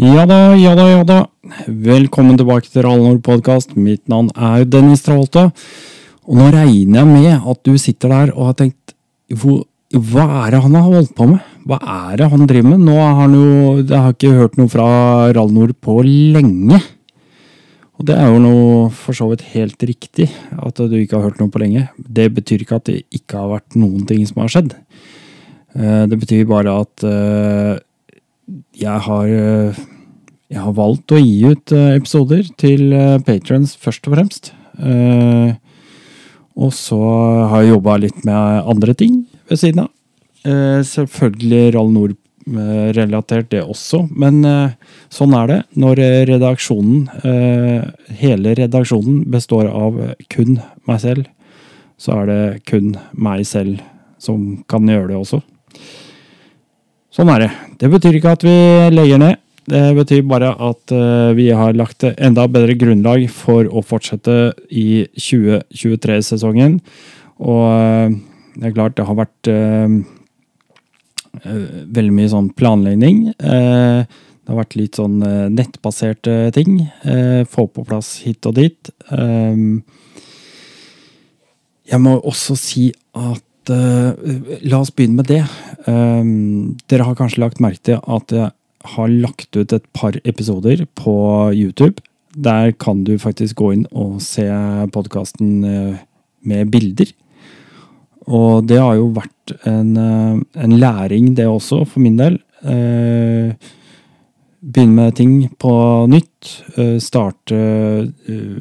Ja da, ja da, ja da. Velkommen tilbake til Rallnord podkast. Mitt navn er Dennis Travolta. Og nå regner jeg med at du sitter der og har tenkt Hva er det han har holdt på med? Hva er det han driver med? Nå har han jo Jeg har ikke hørt noe fra Rallnord på lenge. Og det er jo noe for så vidt helt riktig at du ikke har hørt noe på lenge. Det betyr ikke at det ikke har vært noen ting som har skjedd. Eh, Det betyr bare at eh, jeg har, eh, jeg har valgt å gi ut eh, episoder til patrons først og fremst. Eh, Og så har jeg jobba litt med andre ting ved siden av. Eh, Selvfølgelig Rall Nord-relatert, det også. Men eh, sånn er det når eh, redaksjonen, eh, hele redaksjonen, består av kun meg selv. Så er det kun meg selv som kan gjøre det også. Sånn er det. Det betyr ikke at vi legger ned. Det betyr bare at eh, vi har lagt enda bedre grunnlag for å fortsette i 2023-sesongen. Og eh, det er klart det har vært eh, veldig mye sånn planlegging. Det har vært litt sånn nettbaserte ting. Få på plass hit og dit. Jeg må også si at La oss begynne med det. Dere har kanskje lagt merke til at har lagt ut et par episoder på YouTube. Der kan du faktisk gå inn og se podkasten med bilder. Og det har jo vært en, eh, en læring, det også, for min del. Eh, Begynne med ting på nytt. eh, Starte eh,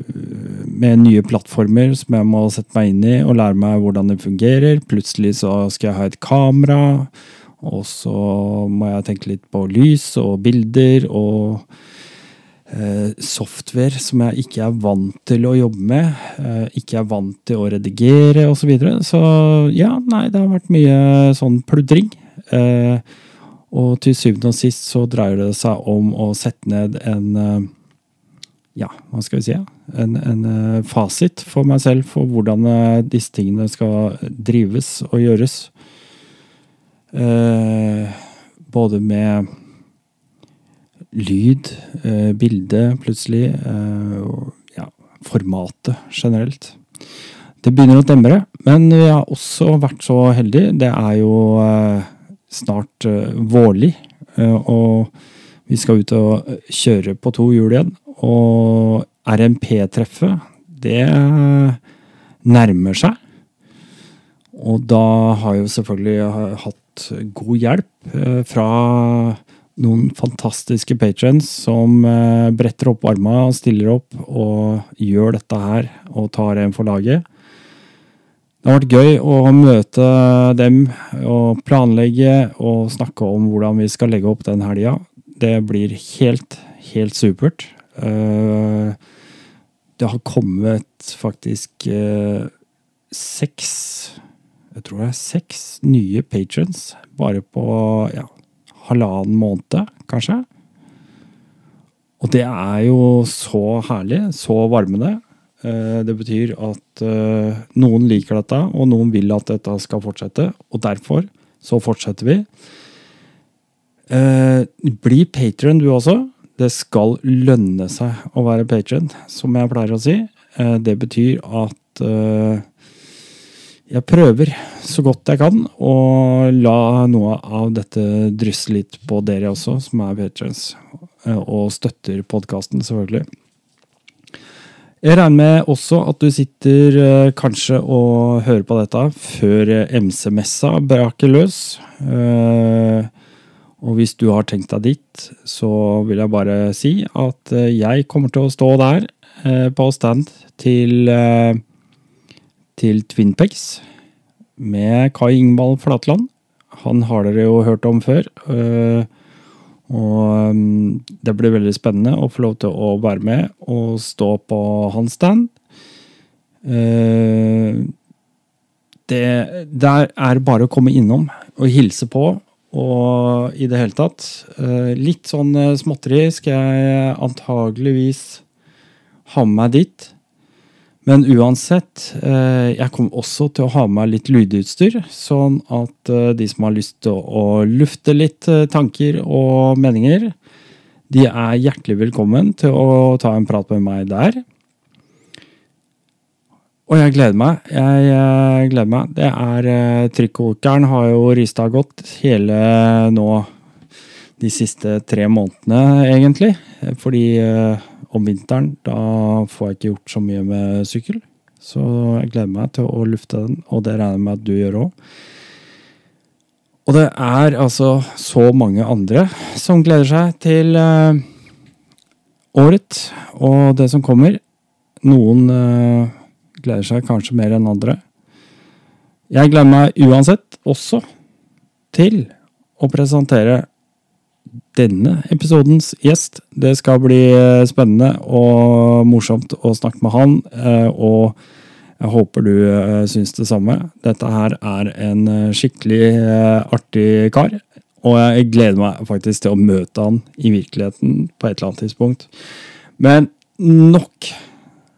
med nye plattformer som jeg må sette meg inn i og lære meg hvordan det fungerer. Plutselig så skal jeg ha et kamera, og så må jeg tenke litt på lys og bilder og eh, software som jeg ikke er vant til å jobbe med. eh, Ikke er vant til å redigere osv. Så, videre. så ja, nei, det har vært mye sånn pludring. Eh, og til syvende og sist så dreier det seg om å sette ned en Ja, hva skal vi si? En, en fasit for meg selv for hvordan disse tingene skal drives og gjøres. Eh, både med lyd, eh, bilde plutselig, eh, og ja, formatet generelt. Det begynner å demre, men vi har også vært så heldige. Det er jo snart vårlig, og vi skal ut og kjøre på to hjul igjen. Og RMP-treffet, det nærmer seg. Og da har jo selvfølgelig hatt god hjelp eh, fra noen fantastiske patrons som eh, bretter opp arma og stiller opp og gjør dette her og tar en for laget. Det har vært gøy å møte dem og planlegge og snakke om hvordan vi skal legge opp den helga. Det blir helt, helt supert. Eh, Det har kommet faktisk seks Jeg tror det er seks nye patrons bare på ja, halvannen måned, kanskje. Og det er jo så herlig, så varmende. Eh, Det betyr at eh, noen liker dette, og noen vil at dette skal fortsette. Og derfor så fortsetter vi. Eh, Bli patron du også. Det skal lønne seg å være patron, som jeg pleier å si. Det betyr at jeg prøver så godt jeg kan å la noe av dette drysse litt på dere også, som er patrons, eh, og støtter podkasten, selvfølgelig. Jeg regner med også at du sitter eh, kanskje og hører på dette før eh, MC-messa braker løs. Og hvis du har tenkt deg dit, så vil jeg bare si at jeg kommer til å stå der på stand til, til Twinpex med Kai Ingvald Flatland. Han har dere jo hørt om før. eh, og um, det blir veldig spennende å få lov til å være med og stå på hans stand. Eh, det, der er bare å komme innom og hilse på, og i det hele tatt. eh, litt sånn småtteri skal jeg antageligvis ha med meg dit. Men uansett, eh, jeg kommer også til å ha med meg litt lydutstyr, sånn at eh, de som har lyst til å lufte litt eh, tanker og meninger, De er hjertelig velkommen til å ta en prat med meg der. Og jeg gleder meg. Jeg, gleder meg. Det er Trykkokeren har jo rista godt hele nå de siste tre månedene, egentlig. Fordi om vinteren, da får jeg ikke gjort så mye med sykkel. Så jeg gleder meg til å lufte den, og det regner jeg med at du gjør òg. Og det er altså så mange andre som gleder seg til uh, året og det som kommer. Noen uh, gleder seg kanskje mer enn andre. Jeg gleder meg uansett også til å presentere denne episodens gjest. Det skal bli eh, spennende og morsomt å snakke med han, eh, og jeg håper du eh, syns det samme. Dette her er en skikkelig artig kar, og jeg gleder meg faktisk til å møte han i virkeligheten på et eller annet tidspunkt. Men nok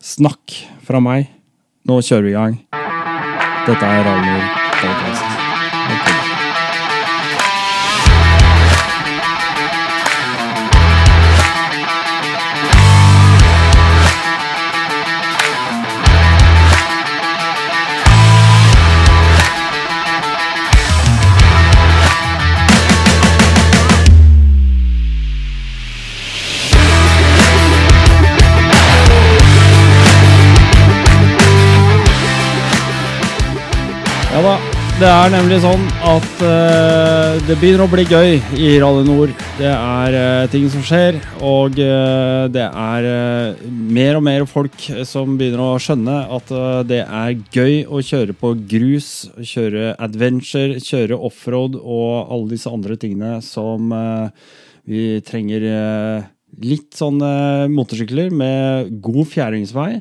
snakk fra meg. Nå kjører vi i gang. Dette er Ragnhild Podcast. Det er nemlig sånn at uh, det begynner å bli gøy i Rally Nord. Det er uh, ting som skjer, og uh, det er mer og mer folk som begynner å skjønne at det er gøy å kjøre på grus, kjøre adventure, kjøre offroad og alle disse andre tingene som vi trenger litt sånne motorsykler med god fjæringsvei.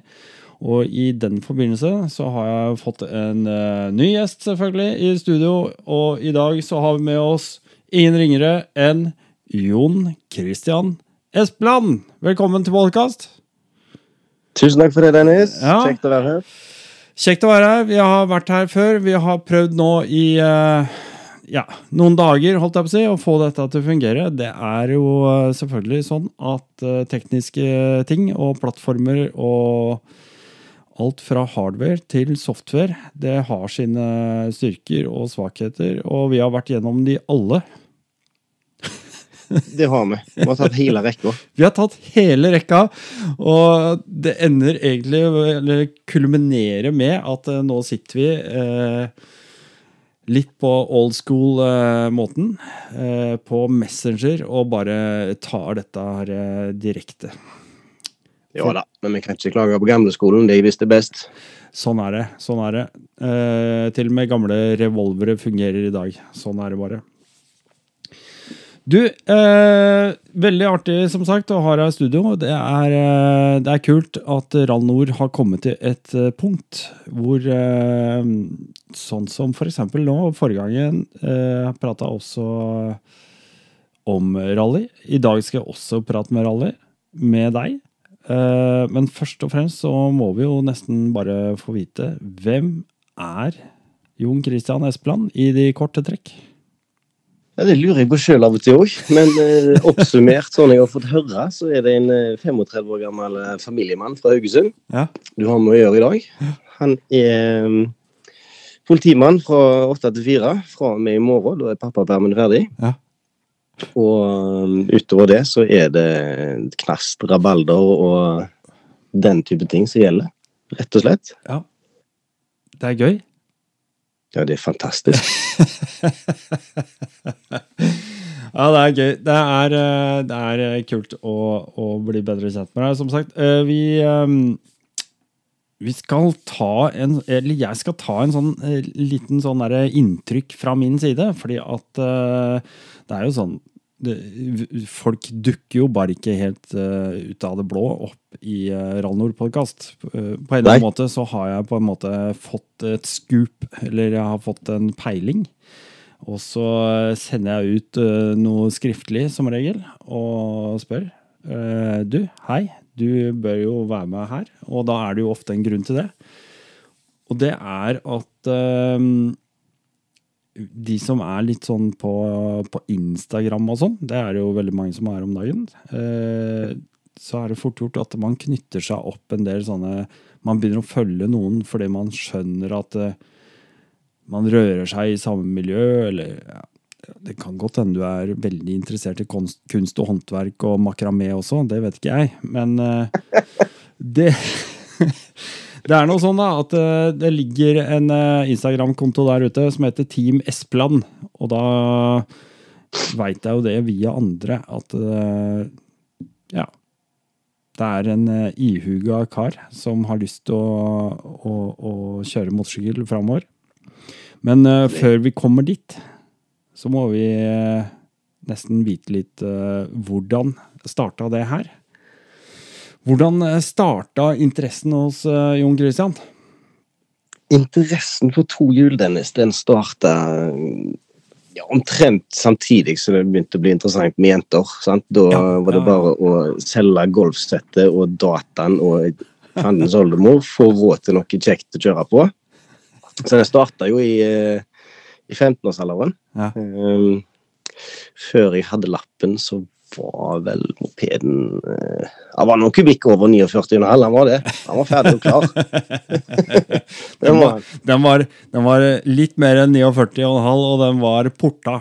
Og i den forbindelse så har jeg fått en uh, ny gjest, selvfølgelig, i studio. Og i dag så har vi med oss ingen ringere enn Jon Christian Espeland. Velkommen til podkast. Tusen takk for det, Dennis. Ja. Kjekt å være her. Kjekt å være her. Vi har vært her før. Vi har prøvd nå i uh, ja, noen dager holdt jeg på å si, å få dette til å fungere. Det er jo uh, selvfølgelig sånn at tekniske ting og plattformer og alt fra hardware til software. Det har sine styrker og svakheter, og vi har vært gjennom de alle. Det har vi. Vi har tatt hele rekka. Vi har tatt hele rekka, og det ender egentlig, eller kulminerer med at uh, nå sitter vi eh, litt på old school-måten eh, på Messenger og bare tar dette her direkte. Ja da, men vi kan ikke klage på gamleskolen. De visste best. Sånn er det. sånn er det. Eh, til og med gamle revolvere fungerer i dag. Sånn er det bare. Du, eh, veldig artig som sagt å ha deg i studio. Det er, eh, det er kult at Rall Nord har kommet til et eh, punkt hvor eh, Sånn som for eksempel nå, forrige gangen eh, prata også om rally. I dag skal jeg også prate med rally, med deg. Eh, men først og fremst så må vi jo nesten bare få vite hvem er Jon Christian Espeland i de korte trekk? Ja, Det lurer jeg på sjøl av og til òg, men eh, oppsummert sånn jeg har fått høre, så er det en 35 eh, år gammel familiemann fra Haugesund ja. du har med å gjøre i dag. Han er um, politimann fra åtte til fire fra og med i morgen. Da er pappapermen ferdig. Ja. Og um, utover det så er det knast, rabalder og den type ting som gjelder. Rett og slett. Ja. Det er gøy? Ja, det er fantastisk. ja, det er gøy. Det er, eh, det er eh, kult å, å, bli bedre kjent med deg. Som sagt, eh, vi um, vi skal ta en Eller jeg skal ta en sånn liten sånn inntrykk fra min side. Fordi at det er jo sånn det, folk dukker jo bare ikke helt uh, ut av det blå opp i uh, Rallnord-podkast. Uh, på en eller annen måte så har jeg på en måte fått et scoop, eller jeg har fått en peiling. Og så sender jeg ut uh, noe skriftlig, som regel, og spør. du, hei, du bør jo være med her. Og da er det jo ofte en grunn til det. Og det er at de som er litt sånn på, på Instagram og sånn, det er det jo veldig mange som er om dagen, eh, så er det fort gjort at man knytter seg opp en del sånne Man begynner å følge noen fordi man skjønner at eh, man rører seg i samme miljø, eller ja, det kan godt hende du er veldig interessert i kunst, kunst og håndverk og makramé også, det vet ikke jeg. Men eh, det Det er noe sånn da, at eh, det ligger en eh, Instagram-konto der ute som heter Team Esplan. Og da veit jeg jo det via andre at eh, ja. Det er en ihuga kar som har lyst til å, å, å kjøre motorsykkel framover. Men uh, før vi kommer dit, så må vi uh, nesten vite litt uh, hvordan starta det her. Hvordan eh, starta interessen hos uh, Jon Christian? Interessen for to hjul, Dennis, den starta ja, omtrent samtidig som det begynte å bli interessant med jenter. Sant? Da ja, var det bare å selge golfsettet og dataen og fandens oldemor, få råd til noe kjekt å kjøre på. Så det starta jo i, eh, i 15-årsalderen. Ja. Um, før jeg hadde lappen, så var vel mopeden uh, Han var noen kubikk over 49,5, han var det. Han var ferdig og klar. den, var, den, var, den, var, litt mer enn 49,5, og den var porta.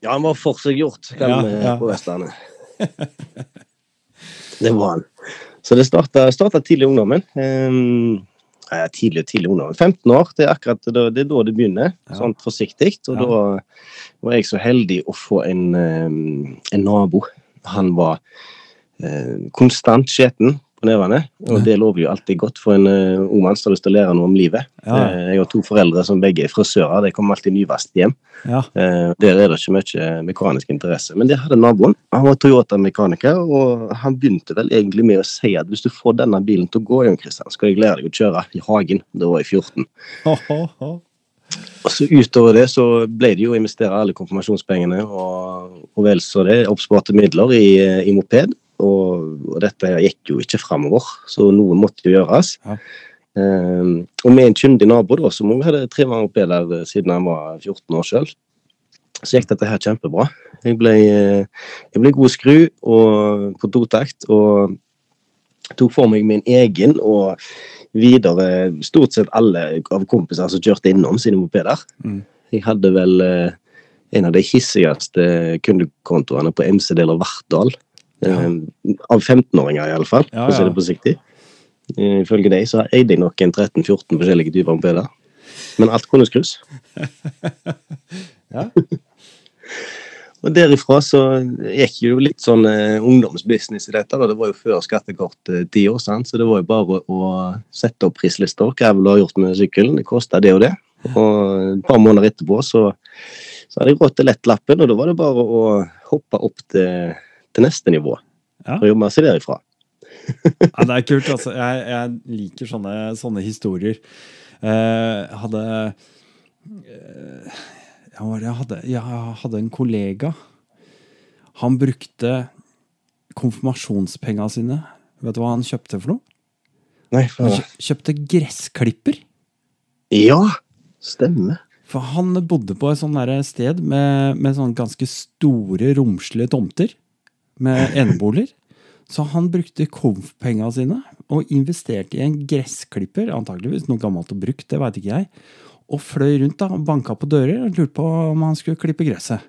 Ja, den var forseggjort, den ja, ja. på Vestlandet. det var han. Så det starta tidlig i ungdommen. Um, tidlig tidlig ungdom. 15 år, det er akkurat det, det er da det begynner. Ja. Sånn forsiktig. Og ja. da var jeg så heldig å få en, eh, en nabo. Han var eh, konstant skjeten på nevene. Og det lover jo alltid godt for en uh, ung mann som har lyst til å lære noe om livet. Ja. Uh, jeg har to foreldre som begge er frisører. De kommer alltid nyvasket hjem. Ja. Uh, der er det ikke mye mekanisk interesse. Men det hadde naboen. Han var Toyota-mekaniker, og han begynte vel egentlig med å si at hvis du får denne bilen til å gå, Jon Kristian, skal jeg lære deg å kjøre i hagen. Da var jeg 14. Og så Utover det så ble det jo å investere alle konfirmasjonspengene og, og vel så det, oppsparte midler i, i moped. Og, og, dette gikk jo ikke framover, så noe måtte jo gjøres. Ja. Um, og med en kyndig nabo da, som hadde trimma opp der siden han var 14 år sjøl, så gikk dette her kjempebra. Jeg ble, jeg ble god skru og, på totakt og tok for meg min egen og videre stort sett alle av kompiser som kjørte innom sine mopeder. Mm. Jeg hadde vel eh, en av de hissigste kundekontoene på MC-deler Vartdal. Ja. Eh, av 15-åringer, iallfall, ja, for å si det forsiktig. Eh, ifølge deg så eide jeg nok en 13-14 forskjellige typer mopeder. Men alt kunne skrus. ja. og derifra så gikk jo litt sånn uh, ungdomsbusiness i dette. Da. Det var jo før skattekorttida, så det var jo bare å sette opp prislister. Hva jeg ville ha gjort med sykkelen. Det kosta det og det. Og et par måneder etterpå så, så hadde jeg råd til lettlappen, og da var det bare å hoppe opp til til neste nivå. Ja. Og jobbe seg derifra. ja, det er kult. altså. Jeg, jeg liker sånne, sånne historier. Eh, hadde, eh, jeg hadde Jeg hadde en kollega. Han brukte konfirmasjonspengene sine. Vet du hva han kjøpte for noe? Nei, for... Han kjøpte gressklipper. Ja, stemmer. For han bodde på et sånt sted med, med sånne ganske store, romslige tomter med eneboliger. Så han brukte konf-penga sine og investerte i en gressklipper, antageligvis noe gammelt og brukt, det veit ikke jeg, og fløy rundt da, og banka på dører og lurte på om han skulle klippe gresset.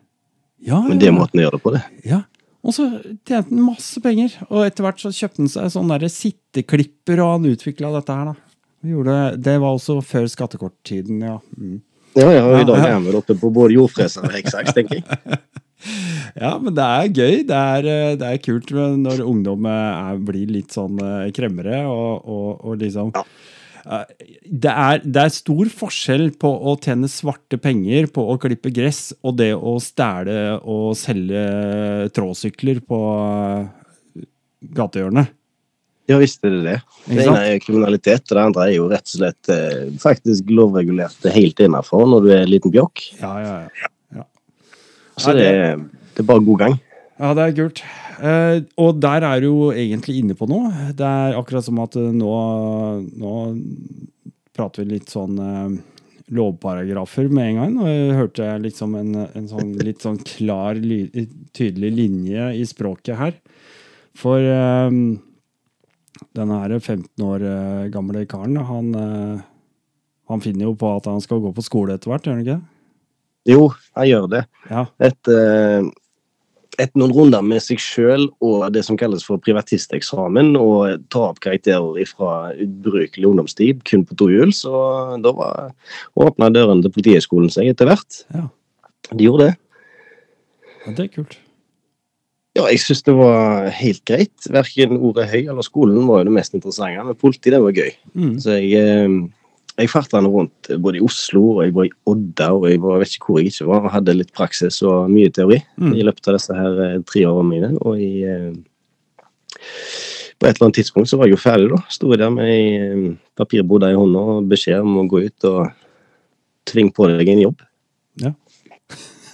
Ja, Men det måten å gjøre det på, det. Ja. Og så tjente han masse penger, og etter hvert så kjøpte han seg sånn sitteklipper, og han utvikla dette her, da. Det, det var også før skattekorttiden, ja. Mm. Ja, ja, i dag er vi oppe på både jordfreser og hekksaks, tenker jeg. Ja, men det er gøy. Det er, eh, det er kult når ungdom er, blir litt sånn eh, kremmere og, og, og liksom ja. det, er, det er, stor forskjell på å tjene svarte penger på å klippe gress, og det å stjele og selge tråsykler på eh, gatehjørnet. Ja visst er det det. Det ene er kriminalitet, og det andre er jo rett og slett faktisk lovregulert helt innafor når du er en liten bjokk. Ja, ja, ja. Så det, det, er bare god gang. Ja, det er kult. Eh, og der er du jo egentlig inne på noe. Det er akkurat som at eh, nå, nå prater vi litt sånn eh, lovparagrafer med en gang. Og jeg hørte liksom en, en sånn litt sånn klar, tydelig linje i språket her. For um, denne her 15 år gamle karen, han, han finner jo på at han skal gå på skole etter hvert, gjør han ikke? Jo, han gjør det. Ja. Etter et noen runder med seg sjøl og det som kalles for privatisteksamen, og ta opp karakterer fra ubrukelig ungdomstid kun på to hjul, så da var, åpna dørene til Politihøgskolen seg etter hvert. Ja. De gjorde det. Ja, det er kult. Ja, jeg syns det var helt greit. Verken ordet høy eller skolen var jo det mest interessante, men politi det var gøy. Mm. Så jeg eh, jeg farta rundt både i Oslo og jeg var i Odda og jeg var, vet ikke hvor jeg ikke var. og Hadde litt praksis og mye teori mm. i løpet av disse her eh, tre årene mine. Og i, eh, på et eller annet tidspunkt så var jeg jo ferdig, da. Sto jeg der med ei eh, papirboda i hånda og beskjed om å gå ut og tvinge på deg en jobb. Ja.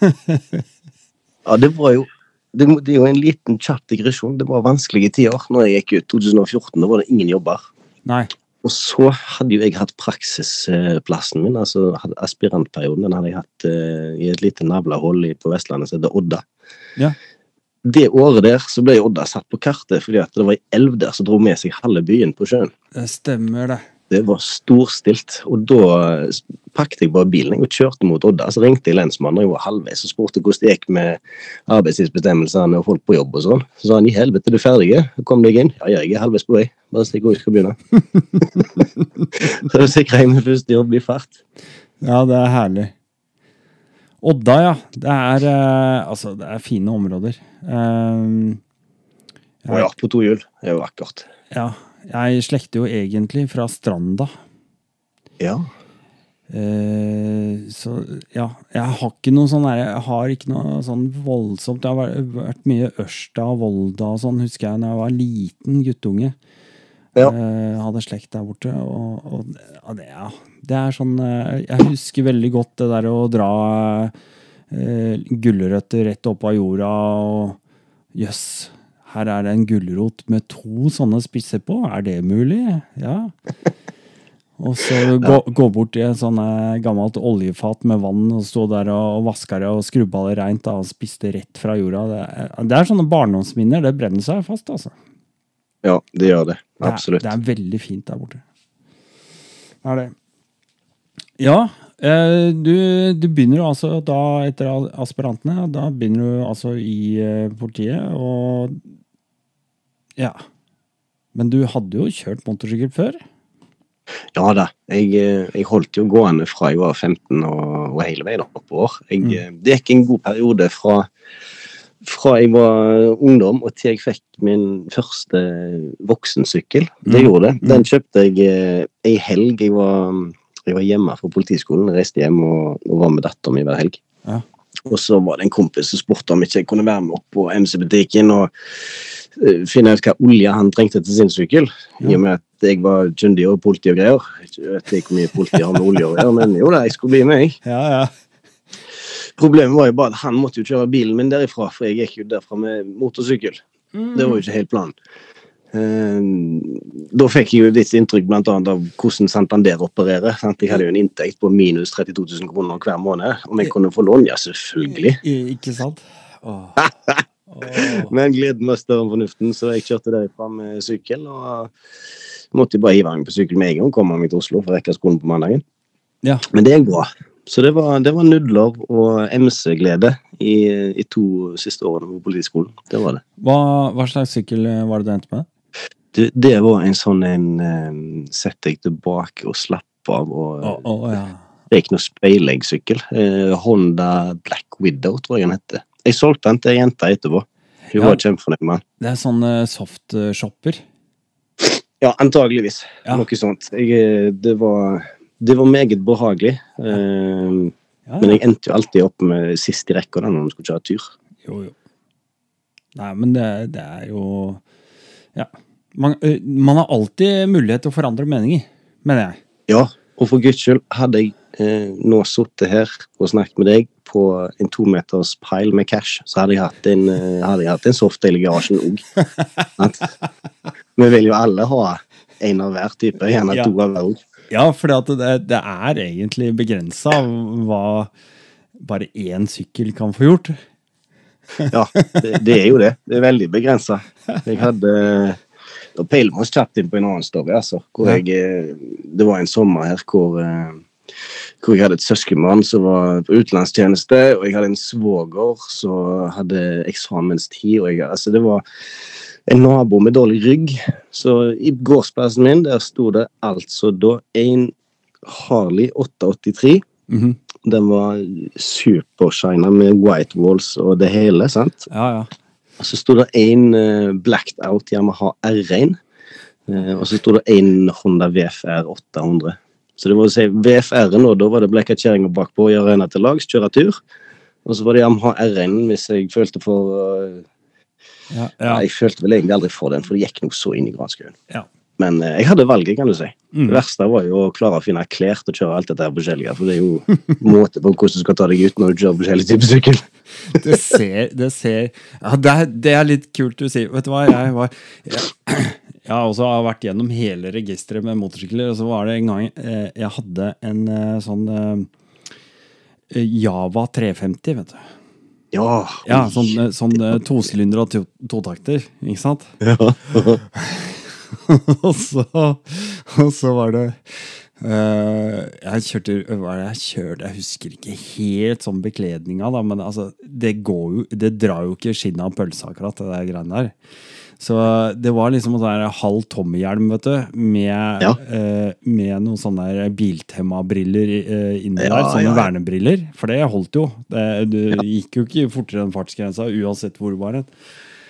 ja, det var jo det, det, er jo en liten kjapp digresjon. Det var vanskelige tider når jeg gikk ut 2014. Da var det ingen jobber. Nei. Og så hadde jo jeg hatt praksisplassen min, altså aspirantperioden. Den hadde jeg hatt uh, i et lite navlehold på Vestlandet som heter Odda. Ja. Det året der så ble Odda satt på kartet fordi at det var ei elv der som dro med seg halve byen på sjøen. Det stemmer, det. Det var storstilt. Og da pakket jeg bare bilen og kjørte mot Odda. Så ringte jeg lensmannen når jeg var halvveis og spurte hvordan det gikk med arbeidstidsbestemmelsene og folk på jobb og sånn. Så sa han i helvete, er du ferdig? Kom deg inn. Ja, jeg er halvveis på vei. Bare stikk vi skal begynne. så sikrer jeg min første jobb i fart. Ja, det er herlig. Odda, ja. Det er, eh, altså, det er fine områder. Um, jeg, ja, på to hjul. Det er jo vakkert. Ja, jeg slekter jo egentlig fra Stranda. Ja. Eh, så ja, jeg har ikke noe sånn Jeg har ikke noe sånn voldsomt Det har vært mye Ørsta og Volda og sånn, husker jeg, da jeg var liten guttunge. Ja. Eh, hadde slekt der borte. Og, og det, ja, det, er sånn eh, Jeg husker veldig godt det der å dra eh, gulrøtter rett opp av jorda og Jøss. Yes, her er det en gulrot med to sånne spisser på. Er det mulig? Ja. Og så gå, gå bort til et eh, gammelt oljefat med vann og stå der og vaske det og skrubba det reint og spiste rett fra jorda. Det det er sånne barndomsminner. Det brenner seg fast, altså. Ja, det gjør det. Absolutt. Det er, det er veldig fint der borte. Det er det. Ja, eh, du, du, begynner jo altså da, etter aspirantene, da begynner du altså i eh, politiet, og ja. Men du hadde jo kjørt motorsykkel før? Ja da. Jeg, eh, jeg, holdt jo gående fra jeg var 15 og, og hele veien oppover. Jeg, mm. Det gikk en god periode fra, fra, jeg var ungdom og til jeg fikk min første voksensykkel. Det mm. gjorde det. Den mm. kjøpte jeg eh, ei helg. Jeg var, jeg var hjemme fra politiskolen, reiste hjem og, og var med dattera mi hver helg. Ja. Og så var det en kompis som spurte om ikke jeg kunne være med opp på MC-butikken og uh, finne ut hva olje han trengte til sin sykkel. I og med at jeg var kyndig og politi og greier. Jeg vet ikke hvor mye politi har med olje å gjøre, men jo da, jeg skulle bli med, jeg. Ja, ja. Problemet var jo bare at han måtte jo kjøre bilen min derifra, for jeg gikk jo derfra med motorsykkel. Mm. Det var jo ikke helt planen. Ehm, da fikk jeg jo et visst inntrykk annet av hvordan Santander opererer. Sant? Jeg hadde jo en inntekt på minus 32 000 kroner hver måned. Om jeg kunne få lån? Ja, selvfølgelig. Ikke sant? Åh. Men gleden var større enn fornuften, så jeg kjørte derifra med sykkel. Og måtte bare hive meg på sykkel med en gang og komme meg til Oslo for å rekke skolen på mandagen. Ja. Men det er bra. Så det var, det var nudler og MC-glede i, i, to siste årene på politiskolen. Det var det. Hva, hva slags sykkel var det du endte med? Det, det, var en sånn en um, Sett deg tilbake og slapp av og oh, oh, ja. Det er ikke noe speileggsykkel. Uh, Honda Black Widow, tror jeg den heter. Jeg solgte den til ei jente etterpå. Hun ja, var kjempefornøyd med den. Det er sånn uh, softshopper? Ja, antageligvis. Ja. Noe sånt. Jeg, det, var, det var meget behagelig. Uh, men jeg endte jo alltid opp med sist i rekka når vi skulle kjøre tur. Jo, jo. Nei, men det, det er jo Ja man, man, har alltid mulighet til å forandre meninger, mener jeg. Ja, og for guds skyld, hadde jeg eh, nå sittet her og snakket med deg på en tometers pile med cash, så hadde jeg hatt en, hadde jeg hatt en softdel i garasjen òg. Vi vil jo alle ha en av hver type, gjerne ja. to av hver òg. Ja, for det, det, er egentlig begrensa hva bare én sykkel kan få gjort. ja, det, det, er jo det. Det er veldig begrensa. Jeg hadde Da peiler vi oss kjapt inn på en annen story, altså. Jeg, eh, det var en sommer her hvor, eh, hvor jeg hadde et søskenbarn som var på utenlandstjeneste, og jeg hadde en svoger som hadde eksamenstid. og jeg, altså det var en nabo med dårlig rygg. Så i gårdsplassen min der sto det altså da en Harley 883. Mm -hmm. Den var supershina med white walls og det hele, sant? Ja, ja. Så sto det en uh, blacked out Yamaha R1. Uh, og så sto det en Honda VFR 800. Så det var å si VFR-en, og da var det blekka kjerringa bakpå gjøre henne til lags, kjøre tur. Og så var det Yamaha R1 hvis jeg følte for uh, ja. Jeg følte vel egentlig aldri for den, for det gikk nok så inn i granskauen. Ja. Men eh, jeg hadde valget, kan du si. Mm. Det verste var jo å klare å finne klær til å kjøre alt dette her forskjellige. For det er jo måte på hvordan du skal ta deg ut når du kjører på forskjellige typer sykkel. det ser, det ser Ja, det er, det er, litt kult du sier. Vet du hva, jeg var jeg, jeg har også vært gjennom hele registeret med motorsykler, og så var det en gang eh, jeg hadde en eh, sånn eh, Java 350, vet du. Ja. ja sånn, eh, sånn tosylinder og og to, totakter, ikke sant? Ja. og, så, og så var det uh, Jeg kjørte Hva er det jeg kjørte? Jeg husker ikke helt sånn bekledninga, da, men altså, det går jo Det drar jo ikke skinnet av pølsa, akkurat, det der greiene der. Så det var liksom en sånn halv Tommy-hjelm, vet du, med, ja. eh, med noen sånne Biltema-briller eh, inni ja, der. Sånne ja, vernebriller. For det holdt jo. Det, du gikk jo ikke fortere enn fartsgrensa uansett hvor du var hen.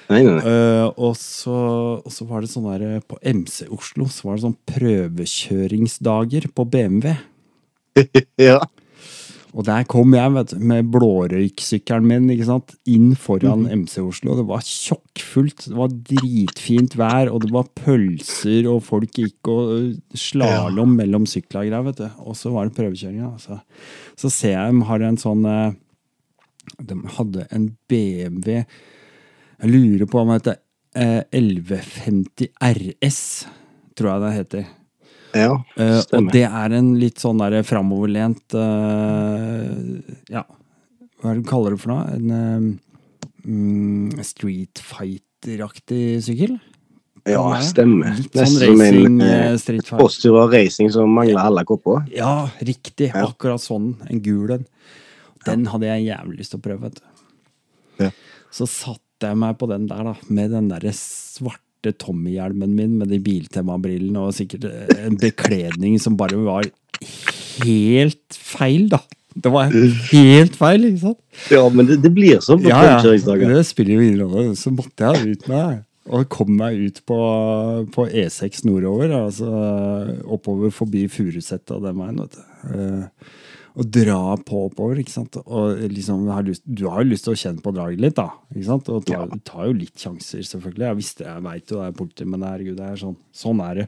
Uh, og, så, og, så, var det sånn der eh, På MC Oslo så var det sånn prøvekjøringsdager på BMW. ja. Og der kom jeg vet med blårøyksykkelen min ikke sant? inn foran mm. MC Oslo. Det var tjokkfullt, det var dritfint vær, og det var pølser, og folk gikk og øh, slalåm mellom sykler og vet du. Og så var det prøvekjøringa. Så, så ser jeg de har en sånn øh, De hadde en BMW Jeg lurer på om det heter 1150 øh, RS, tror jeg det heter. Ja, uh, og det er en litt sånn der framoverlent uh, Ja, hva er det du kaller det for noe? En um, Street Fighter-aktig sykkel? Ja, stemmer. Litt sånn racing, en street fighter. Postura racing som mangler alle kopper. Ja, riktig. Ja. Akkurat sånn. En gul en. Den hadde jeg jævlig lyst til å prøve. Ja. Så satte jeg meg på den der, da, med den derre svarte svarte Tommy-hjelmen min med de Biltema-brillene og sikkert en bekledning som bare var helt feil, da. Det var helt feil, ikke sant? Ja, men det, det blir sånn på ja, ja. Det spiller jo ingen rolle. Så måtte jeg ut med og kom meg ut på, på E6 nordover, altså oppover forbi Furuset og den veien. vet du. Å dra på oppover. ikke sant? Og liksom, har lyst, Du har jo lyst til å kjenne på draget litt, da. ikke sant? Og tar, ja. tar jo litt sjanser, selvfølgelig. Jeg visste, jeg veit jo det er politi, men herregud, det er sånn. Sånn er det.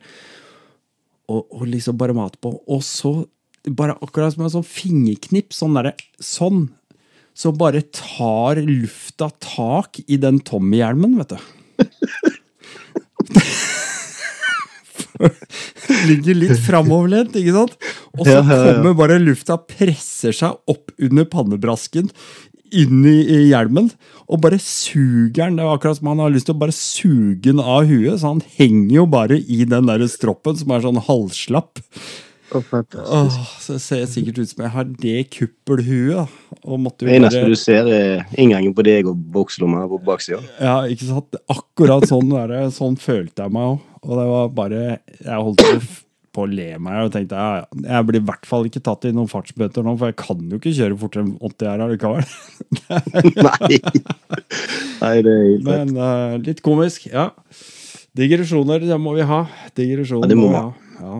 Og, og liksom bare mate på. Og så, bare akkurat som en sånn fingerknipp, sånn derre Sånn. Så bare tar lufta tak i den Tommy-hjelmen, vet du. ligger litt framoverlent, ikke sant? Og så kommer bare lufta, presser seg opp under pannebrasken, inn i, hjelmen, og bare suger den. Det er akkurat som han har lyst til å bare suge den av huet, så han henger jo bare i den der stroppen som er sånn halvslapp. Så det ser sikkert ut som jeg har det kuppelhuet. det eneste bare... du ser, er inngangen på deg og bukselomma på baksida. Ja, ikke sant? Akkurat sånn, det, sånn følte jeg meg òg. Og det var bare Jeg holdt på å le meg og tenkte ja, jeg blir i hvert fall ikke tatt i noen fartsbøter nå, for jeg kan jo ikke kjøre fortere enn 80 her allikevel. Nei. Nei, det er helt Men uh, litt komisk, ja. Digresjoner, det må vi ha. Digresjoner ja, det må vi ha. Ja.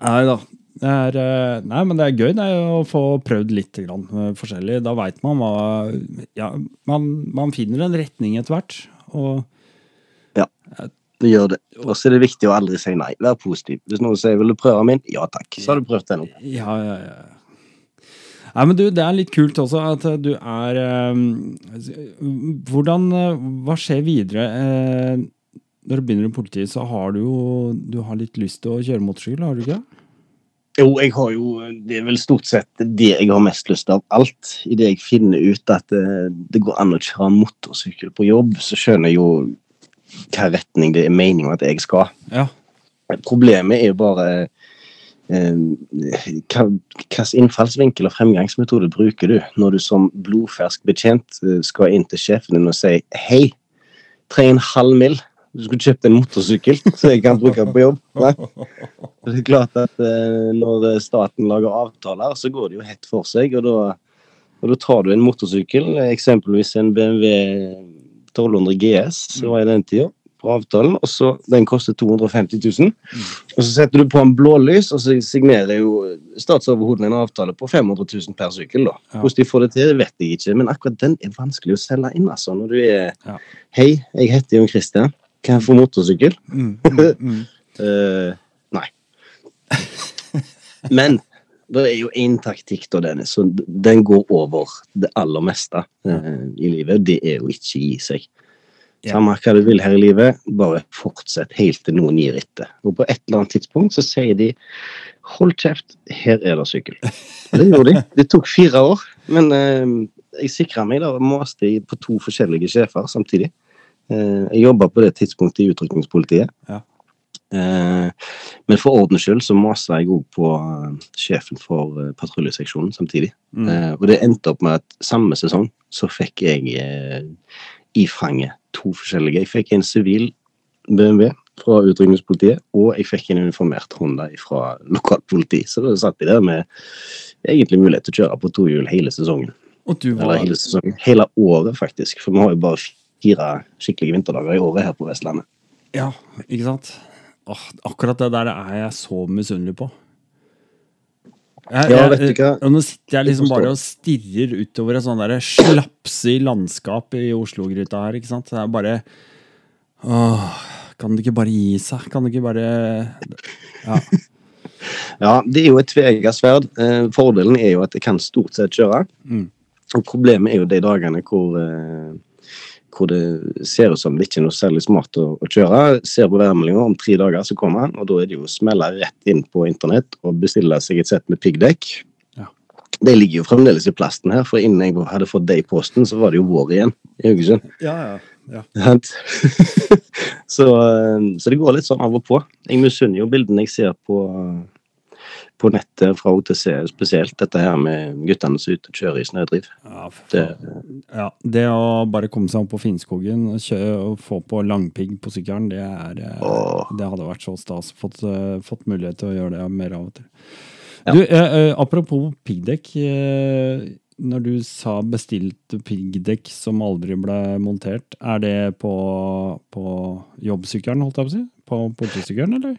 Nei da. Det er, eh, nei, men det er gøy det er å få prøvd litt grann, eh, forskjellig. Da veit man hva Ja, man, man finner en retning etter hvert. Og Ja, det gjør det. Og så er det viktig å aldri si nei. Vær positiv. Hvis noen sier 'vil du prøve min', ja takk. Så har du prøvd den. Ja, ja, ja. Nei, men du, Det er litt kult også at du er øh, Hvordan Hva skjer videre? Når du begynner i politiet, så har du jo du har litt lyst til å kjøre motorsykkel, har du ikke? Jo, jeg har jo Det er vel stort sett det jeg har mest lyst til av alt. Idet jeg finner ut at det, eh, det, går an å kjøre motorsykkel på jobb, så skjønner jeg jo hva retning det er meningen at jeg skal. Ja. Problemet er jo bare eh, hvilken innfallsvinkel og fremgangsmetode bruker du når du som blodfersk betjent eh, skal inn til sjefen din og si hei, trenger en halv mil du skulle kjøpt en motorsykkel så jeg kan bruke på jobb. Nei? Det er klart at eh, Når staten lager avtaler, så går det jo hett for seg. Og da, og da tar du en motorsykkel, eksempelvis en BMW 1200 GS, som var i den tida, på avtalen. og så Den koster 250 000. Og så setter du på en blålys, og så signerer jo statsoverhodet en avtale på 500 000 per sykkel. da. Hvordan de får det til, vet jeg ikke, men akkurat den er vanskelig å selge inn. altså, Når du er. Hei, jeg heter Jon Christian. Kan jeg få motorsykkel? Mm, mm, uh, nei. Men det er jo én taktikk, da, Dennis, så den går over det aller meste uh, i livet. Det er jo ikke gi seg. Yeah. Samme hva du vil her i livet, bare fortsett helt til noen gir etter. Og på et eller annet tidspunkt så sier de hold kjeft, her er det sykkel. Det gjorde de. Det tok fire år, men uh, jeg sikra meg da og maste på to forskjellige sjefer samtidig. Eh, jeg jobba på det tidspunktet i utrykningspolitiet. Ja. Eh, men for ordens skyld så masa jeg òg på eh, sjefen for patruljeseksjonen samtidig. Mm. Og det endte opp med at samme sesong så fikk jeg i fanget to forskjellige. Jeg fikk en sivil BMW fra utrykningspolitiet, og jeg fikk en uniformert Honda fra lokalpoliti. Så da satt jeg der med egentlig mulighet til å kjøre på to hjul hele sesongen. Var... Eller hele sesongen. Hele året, faktisk. For vi har jo bare fire skikkelige vinterdager i året her på Vestlandet. Ja, ikke sant? Åh, akkurat det der er jeg så misunnelig på. Jeg, ja, vet du hva? Og nå sitter jeg liksom bare og stirrer utover et sånn slapsig landskap i Oslo-gryta her. ikke sant? Det er bare åh, Kan det ikke bare gi seg? Kan det ikke bare Ja. ja, det er jo et tveegget sverd. Eh, fordelen er jo at jeg kan stort sett kjøre. Mm. Og problemet er jo de dagene hvor eh, hvor det ser ut som det ikke er noe særlig smart å, å kjøre. Ser på værmeldinga, om tre dager så kommer han, og da er det jo å smelle rett inn på internett og bestille seg et sett med piggdekk. Ja. Det ligger jo fremdeles i plasten her, for innen jeg hadde fått det i posten, så var det jo vår igjen i Haugesund. Ja, ja. Ja. så, eh, så, det går litt sånn av og på. Jeg misunner jo bildene jeg ser på på nettet fra OTC spesielt, dette her med guttene som er ute og kjører i snødriv. Ja, det, ja, det å bare komme seg opp på Finnskogen og, kjøre, og få på langpigg på sykkelen, det, er, eh, det hadde vært så stas. Fått, uh, fått, mulighet til å gjøre det mer av og til. Ja. Du, eh, apropos piggdekk. Eh, når du sa bestilt piggdekk som aldri ble montert, er det på, på jobbsykkelen, holdt jeg på å si? På politisykkelen, eller?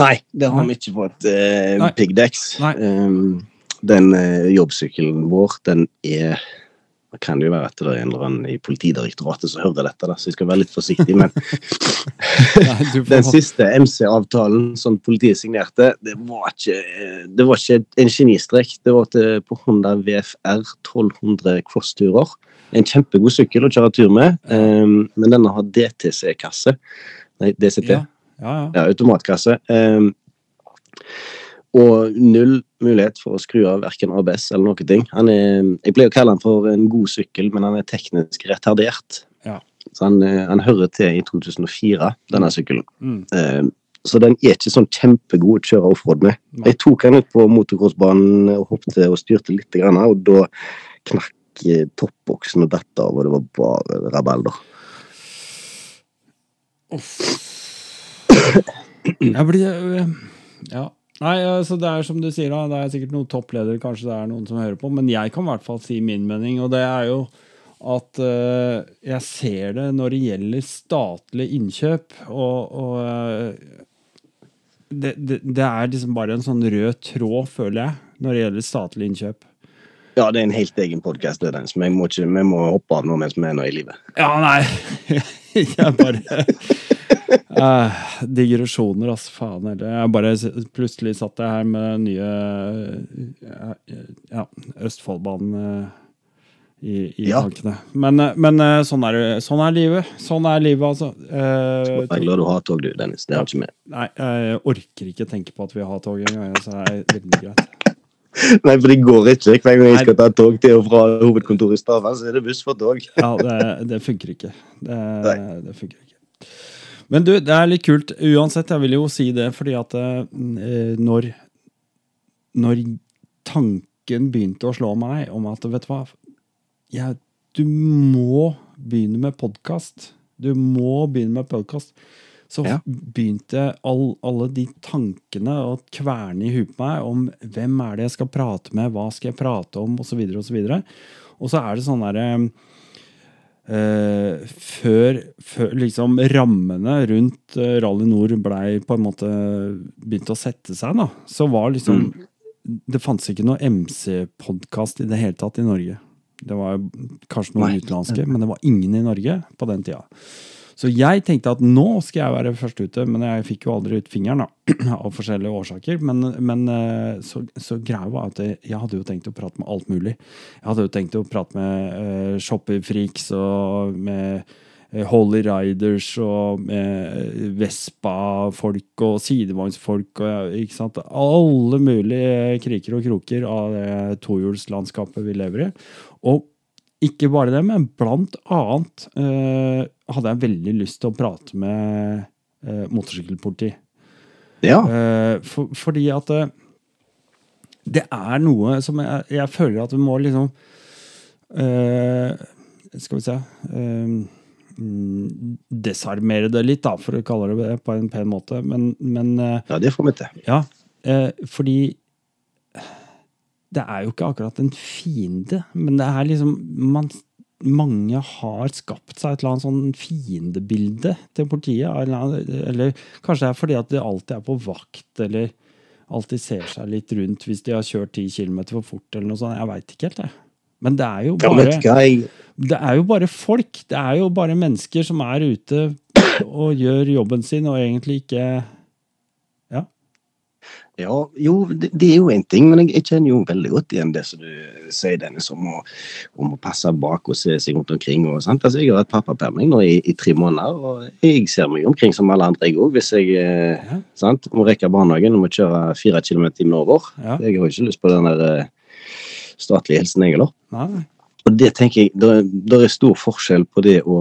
Nei, det har vi ikke fått. Uh, Piggdex. Um, den uh, jobbsykkelen vår, den er det kan jo være at det er en eller annen i Politidirektoratet som hører dette, da, så jeg skal være litt forsiktig. Men den siste MC-avtalen som politiet signerte, det var ikke, det var ikke en genistrek. Det var til, på Honda VFR 1200 crossturer. En kjempegod sykkel å kjøre tur med, um, men denne har DTC-kasse. Nei, DCT. Ja. Ja, ja. ja automatkasse. Um, og null mulighet for å skru av verken ABS eller noen ting. Han er, jeg pleier å kalle han for en god sykkel, men han er teknisk retardert. Ja. Så han, eh, han, hører til i 2004, denne sykkelen. Mm. Um, så den er ikke sånn kjempegod å kjøre offroad med. Jeg tok han ut på motocrossbanen og hoppet og styrte litt, og da knakk eh, toppboksen og datt av, og det var bare rabalder. Uff. Jeg blir øh, Ja. Nei, altså det er som du sier, da. Det er sikkert noen toppledere kanskje det er noen som hører på, men jeg kan i hvert fall si min mening, og det er jo at uh, jeg ser det når det gjelder statlig innkjøp, og, og uh, det, det, det, er liksom bare en sånn rød tråd, føler jeg, når det gjelder statlig innkjøp. Ja, det er en helt egen podkast, men vi må, vi må hoppe av nå mens vi er nå i livet. Ja, nei. jeg bare uh, digresjoner, altså. Faen heller. Jeg bare plutselig satt jeg her med nye ja, Østfoldbanen uh, i, i ja. tankene. Men, eh, men eh, sånn, er, sånn, er, livet. Sånn er livet, altså. Eh, jeg er glad du har tog, du, Dennis. Det er ikke med. Nei, jeg orker ikke tenke på at vi har tog engang. Så det er veldig greit. Nei, for det går ikke. Hver gang jeg skal ta tog til og fra hovedkontoret i Stavern, så er det buss for tog. ja, det, det funker ikke. Det, det, funker ikke. Men du, det er litt kult. Uansett, jeg vil jo si det fordi at eh, når Når tanken begynte å slå meg om at, vet du hva ja, Du må begynne med podkast. Du må begynne med podkast. Så ja. begynte all, alle de tankene å kverne i huet på meg om hvem er det jeg skal prate med, hva skal jeg prate om, osv. Og, så videre, og, så er det sånn derre Uh, før, før, liksom rammene rundt uh, Rally Nord blei på en måte begynt å sette seg, da, så var liksom mm. Det fantes ikke noe MC-podkast i det hele tatt i Norge. Det var kanskje noen Nei. utenlandske, men det var ingen i Norge på den tida. Så jeg tenkte at nå skal jeg være først ute, men jeg fikk jo aldri ut fingeren da, av forskjellige årsaker. Men, men eh, så, så greia var at jeg hadde jo tenkt å prate med alt mulig. Jeg hadde jo tenkt å prate med uh, shopperfreaks og med uh, Holy Riders og Vespa-folk og sidevognsfolk og ikke sant? Alle mulige kriker og kroker av det tohjulslandskapet vi lever i. Og ikke bare det, men blant annet eh, hadde jeg veldig lyst til å prate med eh, motorsykkelpoliti. Ja. Eh, for, fordi at eh, det er noe som jeg, jeg, føler at vi må liksom eh, Skal vi se eh, mm, Desarmere det litt, da, for å kalle det på en pen måte. Men, men Ja, det får vi til. Ja, fordi det er jo ikke akkurat en fiende, men det er liksom man, Mange har skapt seg et eller annet sånn fiendebilde til politiet. Eller, eller, kanskje det er fordi at de alltid er på vakt, eller alltid ser seg litt rundt hvis de har kjørt 10 km for fort, eller noe sånt. Jeg veit ikke helt, jeg. Men det er bare Det er jo bare folk. Det er jo bare mennesker som er ute og gjør jobben sin, og egentlig ikke ja, jo, det, det er jo én ting, men jeg, jeg, kjenner jo veldig godt igjen det som du sier, Dennis, om å, om å passe bak og se seg rundt omkring. Og, sant? Altså, jeg har hatt pappaperming nå i, i, tre måneder, og jeg ser meg omkring som alle andre, jeg òg. Hvis jeg eh, ja. sant? må rekke barnehagen og må kjøre fire kilometer timen over. Ja. Jeg har ikke lyst på den der eh, statlige helsen, jeg heller. Og det tenker jeg, det er stor forskjell på det å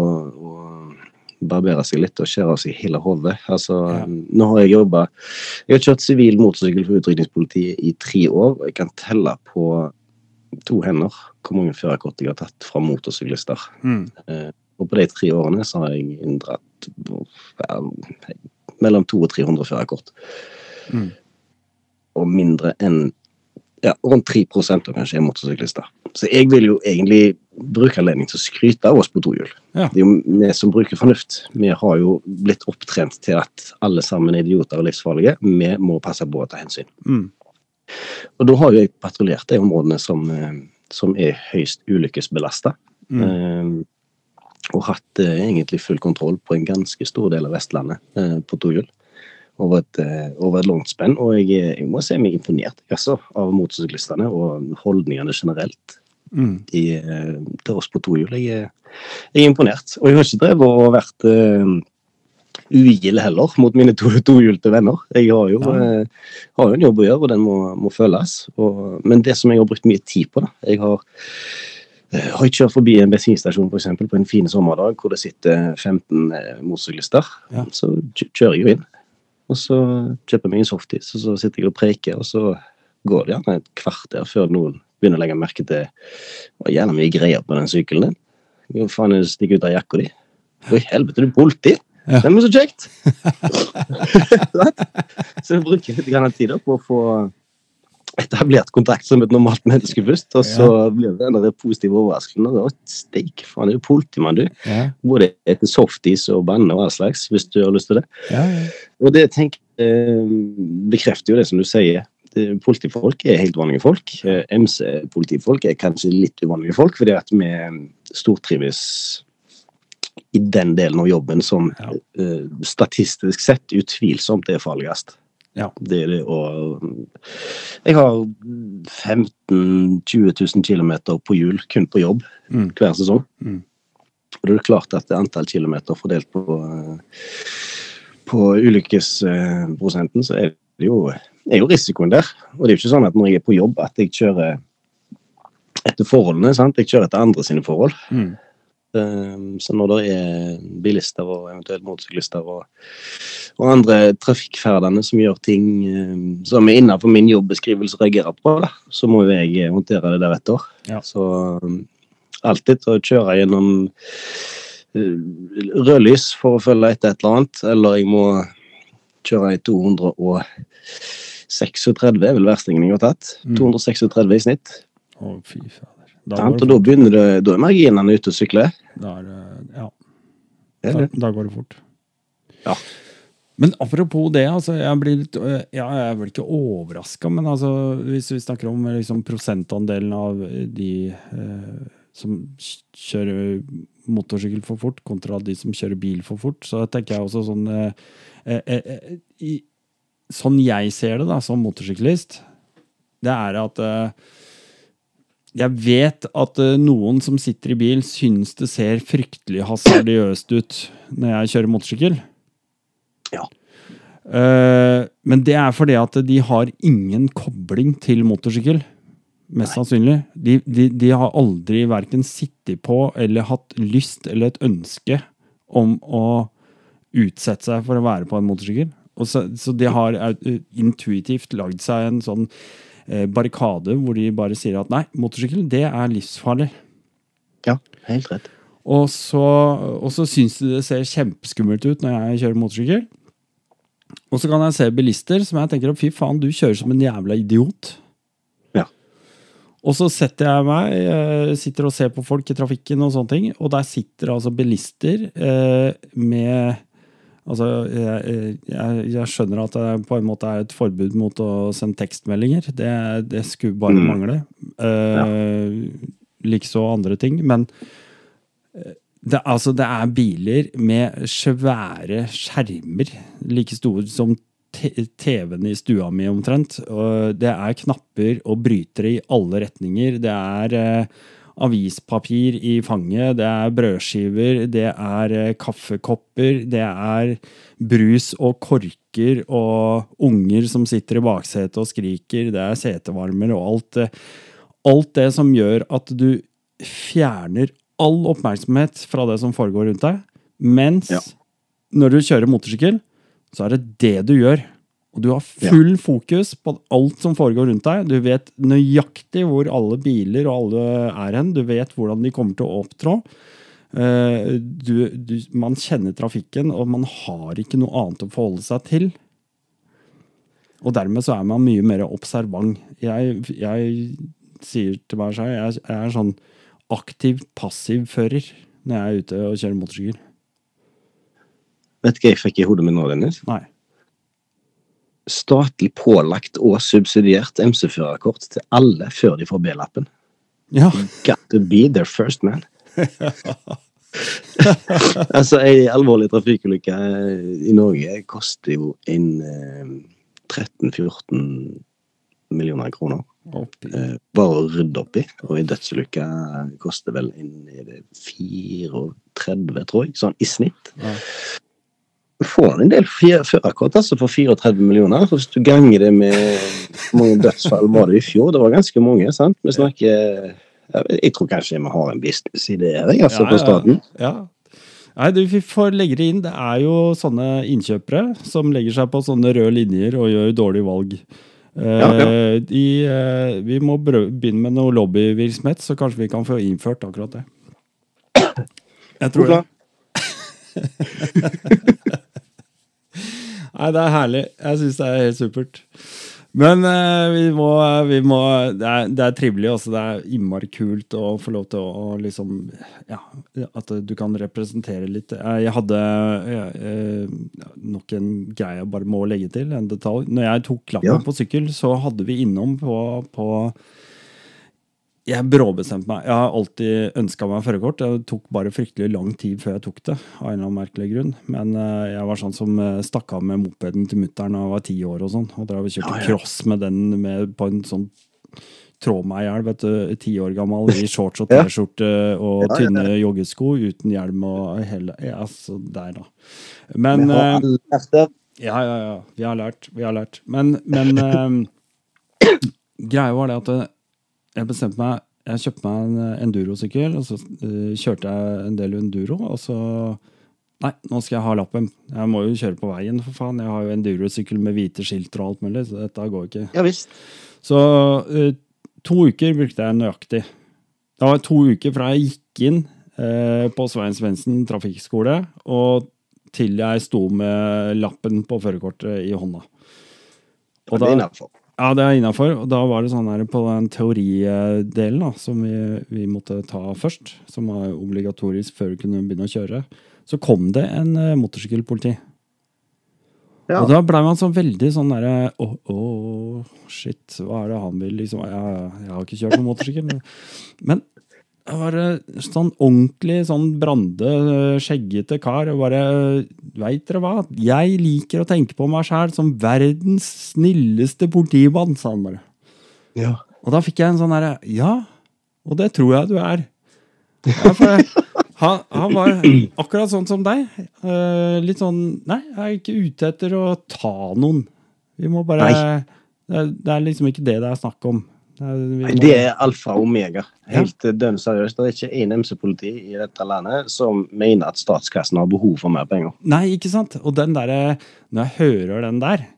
barbere seg litt og skjære seg hele hodet. Altså, ja. Nå har jeg jobba Jeg har kjørt sivil motorsykkel for utrykningspolitiet i tre år, jeg kan telle på to hender hvor mange førerkort jeg har tatt fra motorsyklister. Mm. Eh, og på de tre årene så har jeg inndratt mellom 200 og 300 førerkort. Mm. Og mindre enn ja, rundt 3 av kanskje er motorsyklister. Så jeg vil jo egentlig bruke anledning til å skryte av oss på tohjul. Ja. Det er jo vi som bruker fornuft. Vi har jo blitt opptrent til at alle sammen er idioter og livsfarlige. Vi må passe på å ta hensyn. Mm. Og da har jo jeg patruljert de områdene som, eh, som er høyst ulykkesbelasta. Mm. Eh, og hatt eh, egentlig full kontroll på en ganske stor del av Vestlandet eh, på tohjul over et, eh, over et langt spenn. Og jeg, jeg, må si meg imponert altså, av motorsyklistene og holdningene generelt mm. i, eh, til oss på tohjul. Jeg, jeg, er imponert. Og jeg har ikke drevet og vært uh, ugild heller mot mine to, tohjulte venner. Jeg har jo, ja. uh, har jo, en jobb å gjøre, og den må, må føles. Og, men det som jeg har brukt mye tid på da, Jeg har har jeg kjørt forbi en bensinstasjon for eksempel, på en fin sommerdag hvor det sitter 15 motorsyklister, ja. så kjører jeg jo inn. Og så kjøper jeg meg en softis, og så sitter jeg og preker, og så går det gjerne et kvarter før noen begynner å legge merke til det gjerne mye greier på den sykkelen din. Hva faen er det stikker ut av jakka di? Hvor i helvete, du politi! Ja. Neimen, så kjekt! så jeg bruker litt tid på å få etablert kontakt som et normalt menneske først, og så ja. blir det den positive overraskelsen. Steik, faen, er du politimann, du? Ja. Både etter softis og banne og all slags, hvis du har lyst til det. Ja, og det tenker, eh, bekrefter jo det som du sier. Politifolk er helt vanlige folk. Eh, MC-politifolk er kanskje litt uvanlige folk, fordi at vi stortrives i den delen av jobben som uh, statistisk sett utvilsomt er farligst. Ja. Det er det å Jeg har 15 000-20 000 km på hjul kun på jobb mm. hver sesong. Mm. Og det er klart at det antall kilometer fordelt på, på ulykkesprosenten, så er det jo, er jo risikoen der. Og det er jo ikke sånn at når jeg er på jobb, at jeg kjører etter forholdene. sant? Jeg kjører etter andre sine forhold. Mm. Um, så når det er bilister og eventuelt motorsyklister og, og, andre trafikkferdende som gjør ting um, som er innenfor min jobbeskrivelse reagerer på, da, så må jo jeg håndtere det deretter. Ja. Så um, alltid å kjøre gjennom uh, rødlys for å følge etter et eller annet, eller jeg må kjøre i 236 er vel verstingen jeg har tatt. Mm. 236 i snitt. Å, fy fader. Da, og da begynner det, da er marginene ute å sykle? Da er ja. Da, da, går det fort. Ja. Men apropos det, altså, jeg blir litt ja, Jeg blir ikke overraska, men altså, hvis vi snakker om liksom, prosentandelen av de eh, som kjører motorsykkel for fort, kontra de som kjører bil for fort, så tenker jeg også sånn eh, eh, eh i, Sånn jeg ser det da, som motorsyklist, det er at eh, jeg vet at uh, noen som sitter i bil, syns det ser fryktelig hasardiøst ut når jeg kjører motorsykkel. Ja. Uh, men det er fordi at de har ingen kobling til motorsykkel. Mest Nei. sannsynlig. De, de, de, har aldri verken sittet på eller hatt lyst eller et ønske om å utsette seg for å være på en motorsykkel. Så, så, de har uh, intuitivt lagd seg en sånn Eh, barrikade hvor de bare sier at nei, motorsykkel det er livsfarlig. Ja, helt rett. Og så, og så syns de det ser kjempeskummelt ut når jeg kjører motorsykkel. Og så kan jeg se bilister som jeg tenker fy faen, du kjører som en jævla idiot. Ja. Og så setter jeg meg, sitter og ser på folk i trafikken, og sånne ting, og der sitter altså bilister eh, med Altså, jeg, jeg, jeg, skjønner at det på en måte er et forbud mot å sende tekstmeldinger. Det, det skulle bare mm. mangle. Uh, ja. Likeså andre ting. Men eh, det, altså, det er biler med svære skjermer, like store som TV-en i stua mi omtrent. Og det er knapper og brytere i alle retninger. Det er uh, avispapir i fanget, det er brødskiver, det er eh, kaffekopper, det er brus og korker og unger som sitter i baksetet og skriker, det er setevarmer og alt det, alt det som gjør at du fjerner all oppmerksomhet fra det som foregår rundt deg. Mens ja. når du kjører motorsykkel, så er det det du gjør. Og du har full fokus på alt som foregår rundt deg. Du vet nøyaktig hvor alle biler og alle er hen. Du vet hvordan de kommer til å opptrå. Eh, du, du, man kjenner trafikken, og man har ikke noe annet å forholde seg til. Og dermed så er man mye mer observant. Jeg, jeg sier til meg selv jeg, jeg er sånn aktiv passiv-fører når jeg er ute og kjører motorsykkel. Vet hva jeg fikk i hodet mitt nå, Dennis? Nei statlig pålagt og subsidiert MC-førerkort til alle før de får B-lappen. Ja. Got to be their first man. altså, ei alvorlig trafikkulykke i Norge koster jo en eh, 13-14 millioner kroner. Eh, bare å rydde opp i. Og ei dødsulykke koster vel en, 34, tror jeg, sånn i snitt. Ja får en del førerkort altså for 34 millioner. Hvis du ganger det med hvor mange dødsfall var det i fjor, det var ganske mange. sant? Vi snakker Jeg tror kanskje vi har en business i det her, altså, på staten. Ja, Nei, du får legge det inn. Det er jo sånne innkjøpere som legger seg på sånne røde linjer og gjør dårlige valg. Ja, ja. Eh, de, eh, vi må begynne med noe lobbyvirksomhet, så kanskje vi kan få innført akkurat det. Jeg tror det. Nei, det er herlig. Jeg syns det er helt supert. Men uh, vi må, vi må det, er, det, er, trivelig. Også. Det er innmari kult å få lov til å, å liksom Ja, at du kan representere litt. Jeg hadde uh, nok en greie jeg bare må legge til, en detalj. Når jeg tok lappen ja. på sykkel, så hadde vi innom på, på Jeg bråbestemte meg. Jeg har alltid ønska meg førerkort. Det tok bare fryktelig lang tid før jeg tok det. av en eller annen merkelig grunn. Men uh, jeg var sånn som uh, stakk av med mopeden til mutter'n da jeg var ti år. og sånn. Og drev og kjørte ja, ja. cross med den med, på en sånn trå meg i hjel. vet du, Ti år gammel i shorts og T-skjorte og ja, tynne joggesko uten hjelm og hele Ja, så der, da. Men Vi har alle lært det. Ja, ja, ja. Vi har lært. Vi har lært. Men, men greia var det at jeg bestemte meg Jeg kjøpte meg en eh, endurosykkel, og så uh, kjørte jeg en del enduro. Og så Nei, nå skal jeg ha lappen. Jeg må jo kjøre på veien, for faen. Jeg har jo endurosykkel med hvite skilter og alt mulig, så dette går ikke. Ja, visst. Så uh, to uker brukte jeg nøyaktig. Det var to uker fra jeg gikk inn uh, på Svein Svendsen trafikkskole, og til jeg sto med lappen på førerkortet i hånda. Og da, ja, det er innafor. Og da var det sånn her på den teoridelen da, som vi, vi, måtte ta først, som var obligatorisk før vi kunne begynne å kjøre, så kom det en uh, motorsykkelpoliti. Ja. Og da blei man sånn veldig sånn derre Å, oh, oh, shit, hva er det han vil? Liksom, jeg, jeg har ikke kjørt noen motorsykkel. Men jeg var sånn ordentlig sånn Brande, skjeggete kar. og bare Veit dere hva? Jeg liker å tenke på meg sjæl som verdens snilleste politimann, sa han bare. Ja. Og da fikk jeg en sånn herre Ja, og det tror jeg du er. Ja, for han, han, var akkurat sånn som deg. Uh, litt sånn Nei, jeg er ikke ute etter å ta noen. Vi må bare det, det er liksom ikke det det er snakk om. Det er alfa og omega. Helt ja. dønn seriøst. Det er ikke én MC-politi i dette landet som mener at statskassen har behov for mer penger. Nei, ikke sant? Og den derre Når jeg hører den der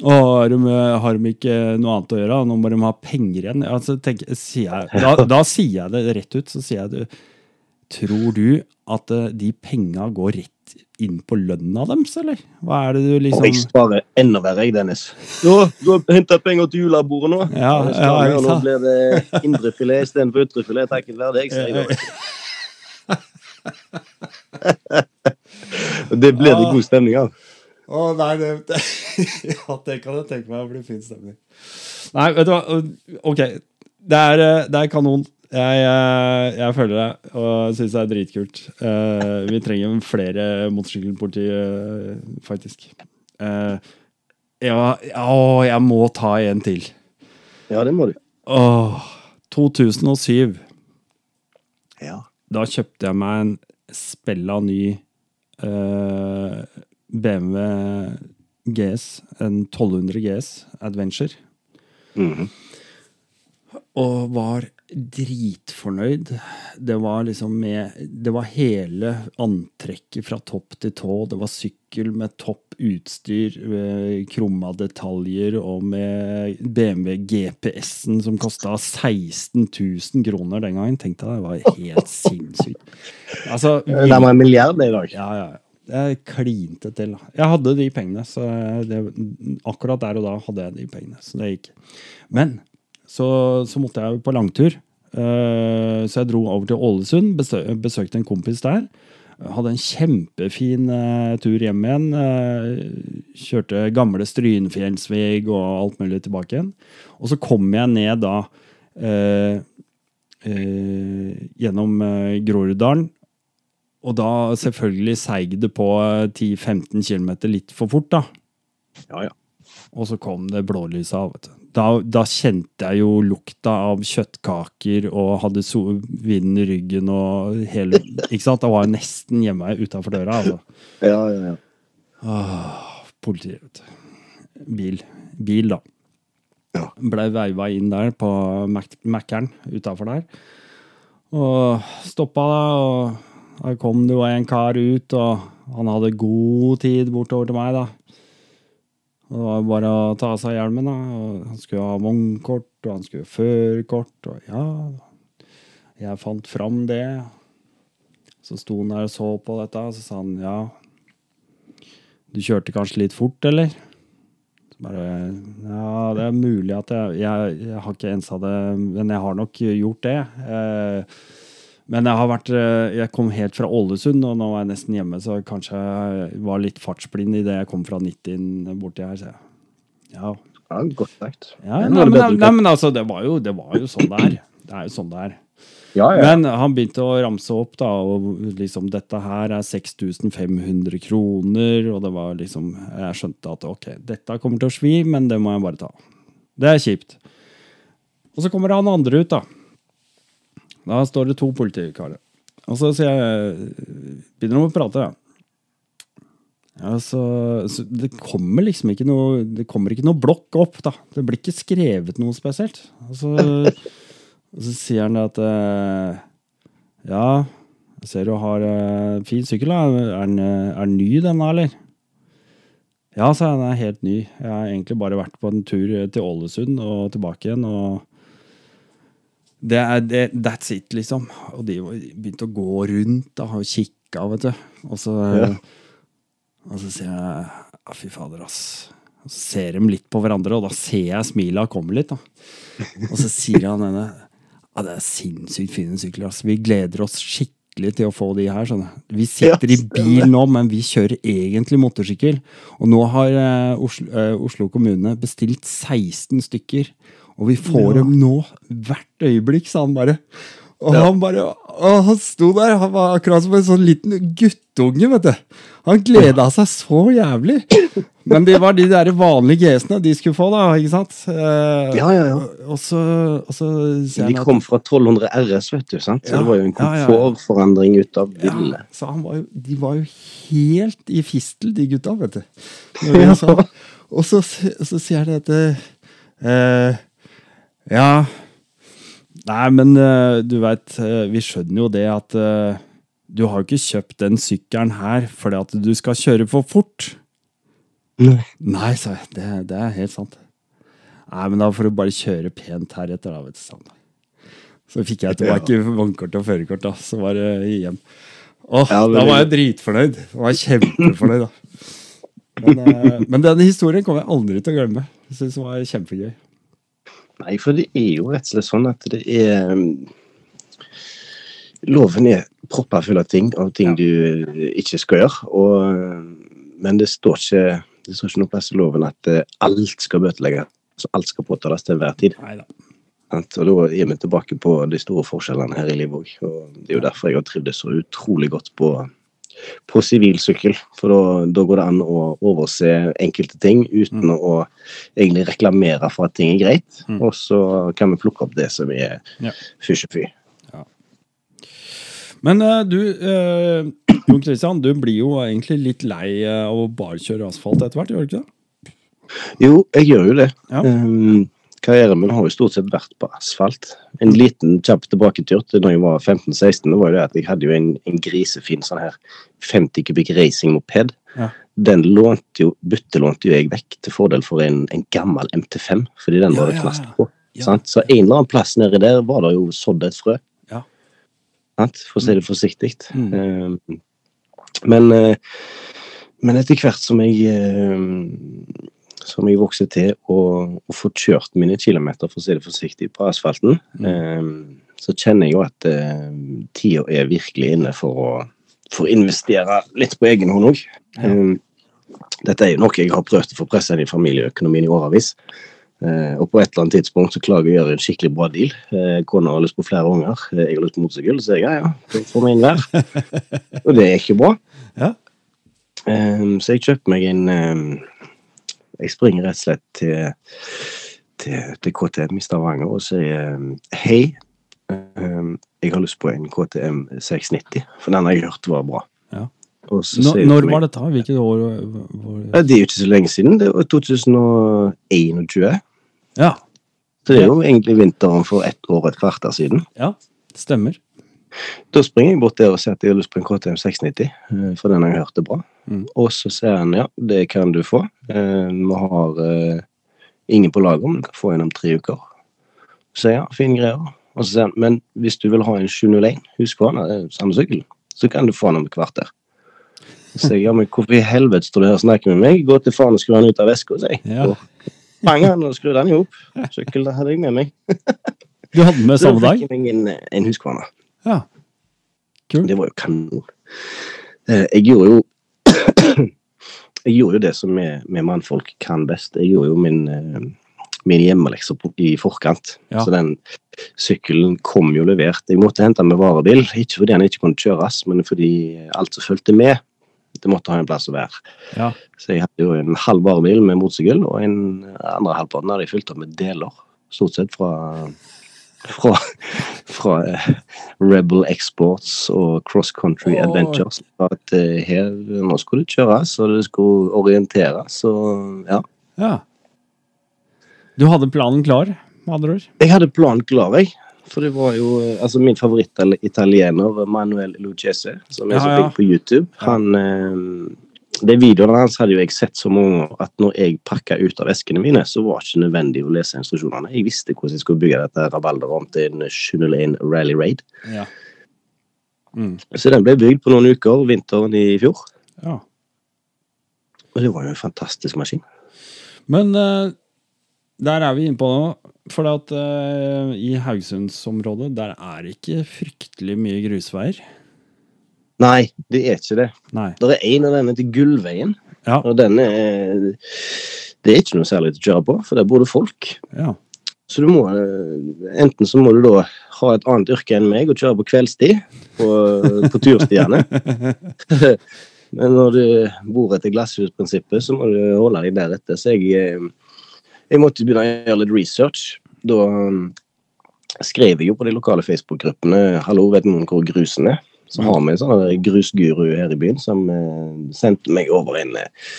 og har de, har de ikke noe annet å gjøre? Nå må de ha penger igjen. Altså, tenk, jeg, da, da, sier jeg det rett ut. Så sier jeg Tror du at eh, de penga går rett inn på lønna deres, eller? Hva er det du liksom Jeg sparer enda verre, jeg, Dennis. Nå, du har henta penger til julebordet nå. Ja, ja, ja, nå blir det indrefilet istedenfor ytrefilet. Takket være deg, sier jeg det blir det god stemning av. Å oh, nei, det, det, ja, det kan jeg tenke meg blir fin stemning. Nei, vet du hva. Ok, det er, eh, det er kanon. Jeg, jeg, jeg, føler det, og syns det er dritkult. Uh, vi trenger flere motorsykkelpoliti, uh, faktisk. Uh, ja, å, jeg må ta en til. Ja, det må du. Åh, 2007. Ja. Da kjøpte jeg meg en spella ny BMW GS. En 1200 GS Adventure. Mm -hmm. Og var dritfornøyd. Det var liksom med Det var hele antrekket fra topp til tå. Det var sykkel med topp utstyr, eh, krumma detaljer og med BMW GPS-en som kosta 16 000 kroner den gangen. Tenkte jeg, det var helt sinnssykt. Altså, vi, det var en milliard i dag. Ja, ja. Jeg klinte til. Jeg hadde de pengene. så det, Akkurat der og da hadde jeg de pengene. Så det gikk. Men så, så måtte jeg på langtur. Uh, så jeg dro over til Ålesund, besøkte en kompis der. Hadde en kjempefin uh, tur hjem igjen. Uh, kjørte gamle Strynfjellsveg og alt mulig tilbake igjen. Og så kom jeg ned da gjennom Groruddalen. Og da selvfølgelig seig det på 10-15 km litt for fort, da. Ja, ja. Og så kom det blålyset av. vet du da, da, kjente jeg jo lukta av kjøttkaker og hadde so vinden i ryggen og hele Ikke sant? Da var jeg nesten hjemme utafor døra. Altså. Ja, ja, ja. Åh, politiet, vet du. Bil. Bil, da. Ja. Blei veiva inn der på Mækkern utafor der. Og stoppa da, og der kom det jo en kar ut, og han hadde god tid bortover til meg, da. Det var bare å ta av seg hjelmen. da, og Han skulle ha vognkort, og han skulle ha førerkort. Og ja, jeg fant fram det. Så sto han der og så på dette, og så sa han ja, du kjørte kanskje litt fort, eller? Så bare Ja, det er mulig at jeg Jeg, jeg har ikke ensa det, men jeg har nok gjort det. Eh, men jeg har vært eh, Jeg kom helt fra Ålesund, og nå var jeg nesten hjemme, så kanskje jeg var litt fartsblind idet jeg kom fra 90 borti her. Så ja. ja godt sagt. Ja, nei, men, nei, men, altså, det var, jo, det var jo sånn det er. Det er jo sånn det er. Ja, ja. Men han begynte å ramse opp, da, og liksom dette her er 6500 kroner, og det var liksom Jeg skjønte at ok, dette kommer til å svi, men det må jeg bare ta. Det er kjipt. Og så kommer han andre ut, da. Da står det to politikarer. Og så sier jeg Begynner de å prate, ja. Ja, så, så det kommer liksom ikke noe Det kommer ikke noe blokk opp, da. Det blir ikke skrevet noe spesielt. Og så, og så sier han at eh, Ja, jeg ser du har uh, fin sykkel. da. Er den, eh, er den ny, denne, eller? Ja, sa jeg. Den er helt ny. Jeg har egentlig bare vært på en tur til Ålesund og tilbake igjen. og det er det, That's it, liksom. Og de begynte å gå rundt da, og kikka, vet du. Og så, Ja. og så sier jeg ja, fy fader, ass. Og så ser de litt på hverandre, og da ser jeg smila komme litt. da. Og så sier han ene ja, det er sinnssykt fine sykler. ass. Vi gleder oss skikkelig til å få de her. Sånn. Vi sitter i bil nå, men vi kjører egentlig motorsykkel. Og nå har eh, Oslo, eh, Oslo kommune bestilt 16 stykker. Og vi får dem nå hvert øyeblikk, sa han bare. Og han bare, og han sto der, han var akkurat som en sånn liten guttunge, vet du. Han gleda seg så jævlig. Men det var de der vanlige GS-ene de skulle få, da, ikke sant? Eh, Ja, ja, ja. Og så, og så De kom fra 1200 RS, vet du. sant? Så Ja, det var jo en ja, ja, ja. komfortforandring ut av ja, ville. så han var jo, De var jo helt i fistel, de gutta, vet du. Og så, Og så, så sier de at eh, Ja Nei, men eh, du veit, vi skjønner jo det at eh, du har jo ikke kjøpt den sykkelen her fordi at du skal kjøre for fort. Nei. Nei, sa jeg. Det, det er helt sant. Nei, men da får du bare kjøre pent heretter, da, vet du. Sånn. Så fikk jeg tilbake vognkort og førerkort, da. Så var det hjem. Åh, Ja, det... da var jeg dritfornøyd. Jeg var kjempefornøyd, da. Men, eh, men denne historien kommer jeg aldri til å glemme. Jeg synes det var kjempegøy. Nei, for det er jo rett og slett sånn at det er um, Loven er proppa full av ting, av ting du eh, ikke skal gjøre. Og, eh, men det står ikke det står ikke noe plass i loven at eh, alt skal bøtelegges. Alt skal påtales til enhver tid. Neida. Og da er vi tilbake på de store forskjellene her i livet òg. Og det er jo derfor jeg har trivdes så utrolig godt på på sivilsykkel, for da, da går det an å overse enkelte ting uten å egentlig reklamere for at ting er greit, Mm. og så kan vi plukke opp det som er Ja. fysj-fy. Men uh, du, uh, Jon Christian, du blir jo egentlig litt lei eh, av å bare kjøre asfalt etter hvert, gjør du ikke det? Jo, jeg gjør jo det. Ja. Um, karrieren min har jo stort sett vært på asfalt. En liten kjapp tilbaketur til da jeg var 15-16, det var jo det at jeg hadde jo en, en grisefin sånn her 50 kubikk racing-moped. Ja. Den lånte jo, byttelånte jo jeg vekk til fordel for en, en gammel MT5, fordi den var det knast på. Ja. Sant? Så en eller annen plass nedi der var det jo sådd et frø. Ja. For å si det forsiktig. Mm. Um, men, eh, men etter hvert som jeg eh, som jeg vokste til å, å få kjørt mine kilometer, for å si det forsiktig, på asfalten, Mm. eh, så kjenner jeg jo at eh, tida er virkelig inne for å, for å investere litt på egen hånd òg. Ja. dette er jo noe jeg har prøvd å få pressa inn i familieøkonomien i årevis. Eh, og på et eller annet tidspunkt så klarer jeg å gjøre en skikkelig bra deal. Eh, Kona har lyst på flere unger, eh, jeg har lyst på motorsykkel. Så jeg, ja, ja, får vi inn hver. og det er ikke bra. Ja. Eh, så jeg kjøper meg en eh, Jeg springer rett og slett til, til, til KTM i Stavanger og sier eh, hei, eh, jeg har lyst på en KTM 690, for den har jeg hørt var bra. Ja. Nå, når var dette? Hvilket år? Hvor... Ja, Det er jo ikke så lenge siden. Det var 2021. Ja. Så det er jo egentlig vinteren for ett år og et kvarter siden. ja, det stemmer. Da springer jeg bort der og sier at jeg har lyst på en KTM 690, eh, for den har jeg hørt det bra. Mm. Og så sier han ja, det kan du få. Eh, Vi har eh, ingen på lager, men du kan få en om tre uker. Så ja, fine greier. Og så sier han men hvis du vil ha en 701 Husqvarna, det er samme sykkel, så kan du få den om et kvarter. Så jeg ja, men hvorfor i helvete står du her og snakker med meg? Gå til faen og skru den ut av veska, sier jeg. Ja. Og Bang han og skru den i hop. Sykkel hadde jeg med meg. Du hadde med samme dag? dag? fikk jeg meg en, en Husqvarna. Ja. Kult. Det var jo kanon. Eh, Jeg gjorde jo Jeg gjorde jo det som vi, mannfolk kan best. Jeg gjorde jo min, min hjemmelekse i forkant. Ja. Så den sykkelen kom jo levert. Jeg måtte hente med varebil, ikke fordi den ikke kunne kjøres, men fordi alt som fulgte med, det måtte ha en plass å være. Ja. Så jeg hadde jo en halv varebil med motorsykkel, og en andre halvparten hadde jeg fylt opp med deler. Stort sett fra fra, fra eh, Rebel Exports og Cross Country oh. Adventures. At eh, her, nå skulle det kjøres, og det skulle orienteres, og ja. ja. Du hadde planen klar, med andre ord? Jeg hadde planen klar, jeg. For det var jo eh, altså min favoritt-italiener, Manuel Lucchese, som er så flink på YouTube. Han De videoene hans hadde jo jeg sett så mange ganger at når jeg pakka ut av eskene mine, så var det ikke nødvendig å lese instruksjonene. Jeg visste hvordan jeg skulle bygge dette rabalderet om til en Shunelane Rally Raid. Ja. Mm. Så den ble bygd på noen uker vinteren i fjor. ja. Og det var jo en fantastisk maskin. Men uh, der er vi inne på nå. For at uh, i Haugesundsområdet, der er ikke fryktelig mye grusveier. Nei, det er ikke det. Nei. Det er en av denne til Gullveien, Ja. og den er Det er ikke noe særlig til å kjøre på, for der bor det folk. ja. Så du må eh, Enten så må du da ha et annet yrke enn meg og kjøre på kveldstid på, på turstiene. Men når du bor etter glasshusprinsippet, så må du holde deg deretter. Så jeg, eh, jeg måtte begynne å gjøre litt research. Da eh, skrev jeg jo på de lokale Facebook-gruppene 'Hallo, vet noen hvor grusen er?' Så har vi en sånn grusguru her i byen som eh, sendte meg over en eh,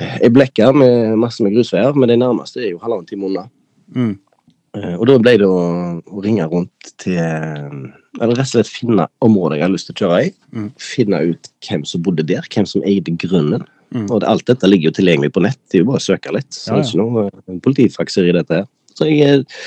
ei blekke med masse med grusveier, men de nærmeste er jo halvannen time unna. Mm. Eh, Og da ble det å, å ringe rundt til Eller rett og slett finne områder jeg har lyst til å kjøre i. Mm. Finne ut hvem som bodde der, hvem som eide grunnen. Mm. Og det, alt dette ligger jo tilgjengelig på nett. Det er jo bare å søke litt. Så Ja, det er ikke noe eh, politifakser i dette her. Så jeg eh,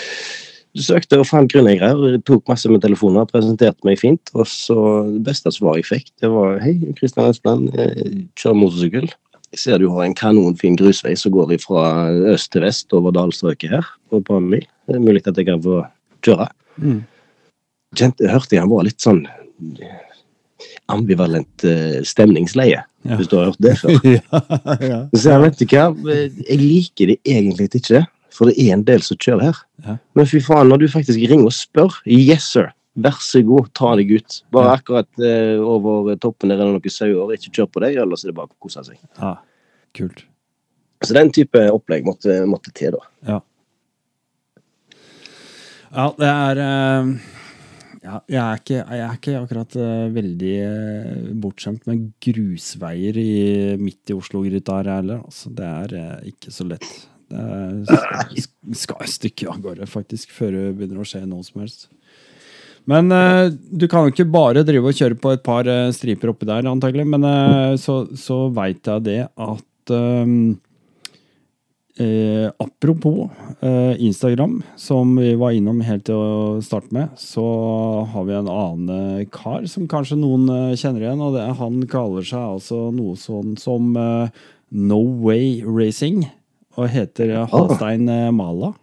søkte og fant grunneigere, og tok masse med telefoner, presenterte meg fint. Og så det beste svaret jeg fikk, det var Hei, Kristian Espeland, eh, kjører motorsykkel. Jeg ser du har en kanonfin grusvei som går fra øst til vest over dalstrøket her. på et par mil. Det er mulig at jeg kan få kjøre. Mm. Kjente, hørte jeg han var litt sånn ambivalent eh, stemningsleie, Ja. hvis du har hørt det før. ja, ja. Så jeg vet ikke hva, jeg liker det egentlig ikke, for det er en del som kjører her. Ja. Men fy faen, når du faktisk ringer og spør, yes sir, vær så god, ta deg ut. Bare Ja. akkurat eh, over toppen der er det noen sauer, ikke kjør på deg, ellers er det bare å kose seg. ja. Kult. Så den type opplegg måtte, måtte til da. Ja. Ja, det er eh, ja, jeg, er ikke, jeg er ikke akkurat eh, veldig eh, bortskjemt med grusveier i, midt i Oslo-gryta her heller. Altså, det er ikke så lett. Er, skal et stykke av gårde, faktisk, før det begynner å skje noe som helst. Men uh, du kan jo ikke bare drive og kjøre på et par uh, striper oppi der, antagelig. Men uh, så, så veit jeg det at eh, Eh, apropos eh, Instagram, som vi var innom helt til å starte med, så har vi en annen eh, kar som kanskje noen eh, kjenner igjen. og det, Han kaller seg altså noe sånn som eh, No Way Racing, og heter eh, Halstein eh, Mala.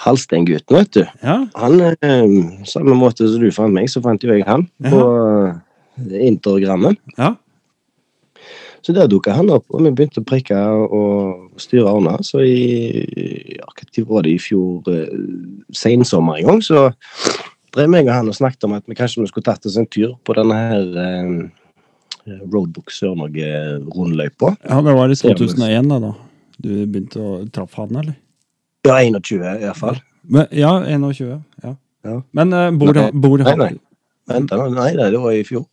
Halsteingutten, vet du. Ja, Han, eh, samme måte som du fant meg, så fant jo jeg han på ja. Intergrammen. ja, Så der dukka han opp, og vi begynte å prikke og styre unna. Så i ja, hva var det i fjor, sensommer en gang, så drev meg og han og snakket om at vi kanskje vi skulle tatt oss en tur på denne her eh, Roadbook Sør-Norge-rundløypa. ja, det var i 2001 da, da. Du begynte å traffe han, eller? Ja, 21 i hvert fall. Men, ja, 21. Ja. Ja. Men uh, bor, Nei, bor nei, han nei. Vent, nei, nei, det var i fjor.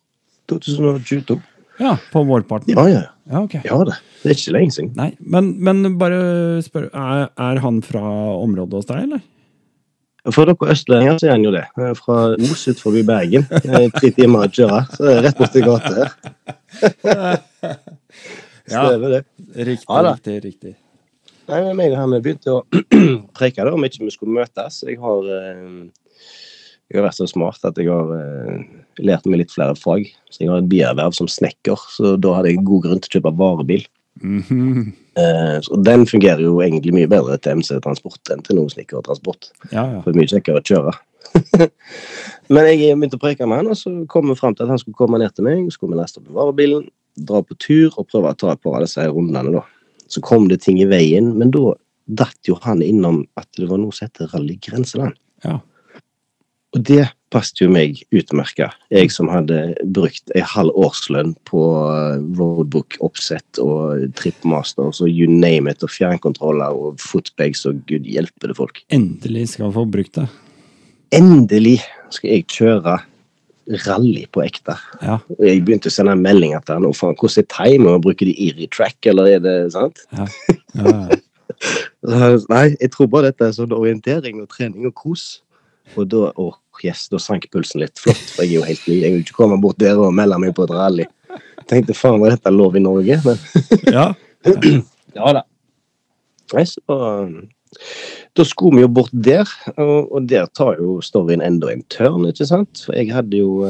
2022. Ja, på vårparten? Ja, ja. Ja, okay. Ja det. Det er ikke lenge siden. Nei, men, men bare spør er, er han fra området hos deg, eller? For dere østlendinger så er han jo det. Fra Os ut forbi Bergen. Det er Tre timer å kjøre. Så det er rett borti gata her. Stemmer det. Riktig, Ja riktig, riktig. Nei, men meg og han begynte å preke det om ikke vi skulle møtes. Jeg har, eh, jeg har vært så smart at jeg har eh, lært meg litt flere fag. Så jeg har et bierverv som snekker, så da hadde jeg god grunn til å kjøpe varebil. Mhm. Eh, så den fungerer jo egentlig mye bedre til MC-transport enn til noe snekkertransport. Ja, ja. For det er mye kjekkere å kjøre. Men jeg begynte å preke med han, og så kom vi fram til at han skulle komme ned til meg. Så skulle vi laste opp varebilen, dra på tur og prøve å ta et par av disse her rundene. da. Så kom det ting i veien, men da datt jo han innom at det var noe som heter Rally Grenseland. Ja. Og det passet jo meg utmerka. Jeg som hadde brukt ei halv årslønn på eh, roadbook-oppsett og tripmasters og you name it, og fjernkontroller og footbags og gud hjelpe det folk. Endelig skal få brukt det. Endelig skal jeg kjøre rally på ekte. Ja. Og jeg begynte å sende en melding og faen, Hvordan er timen? Bruker de Iri Track, eller er det sant? Ja. Ja, ja. Nei, jeg tror bare dette er sånn orientering og trening og kos. Og da åh, yes, da sank pulsen litt. Flott, for jeg er jo helt ny. Jeg vil ikke komme bort der og melde meg på et rally. Tenkte faen, var dette lov i Norge? Men ja. ja da. Nei, så um, da skulle vi jo bort der, og, og der tar jo storyen enda en tørn, ikke sant? For jeg hadde jo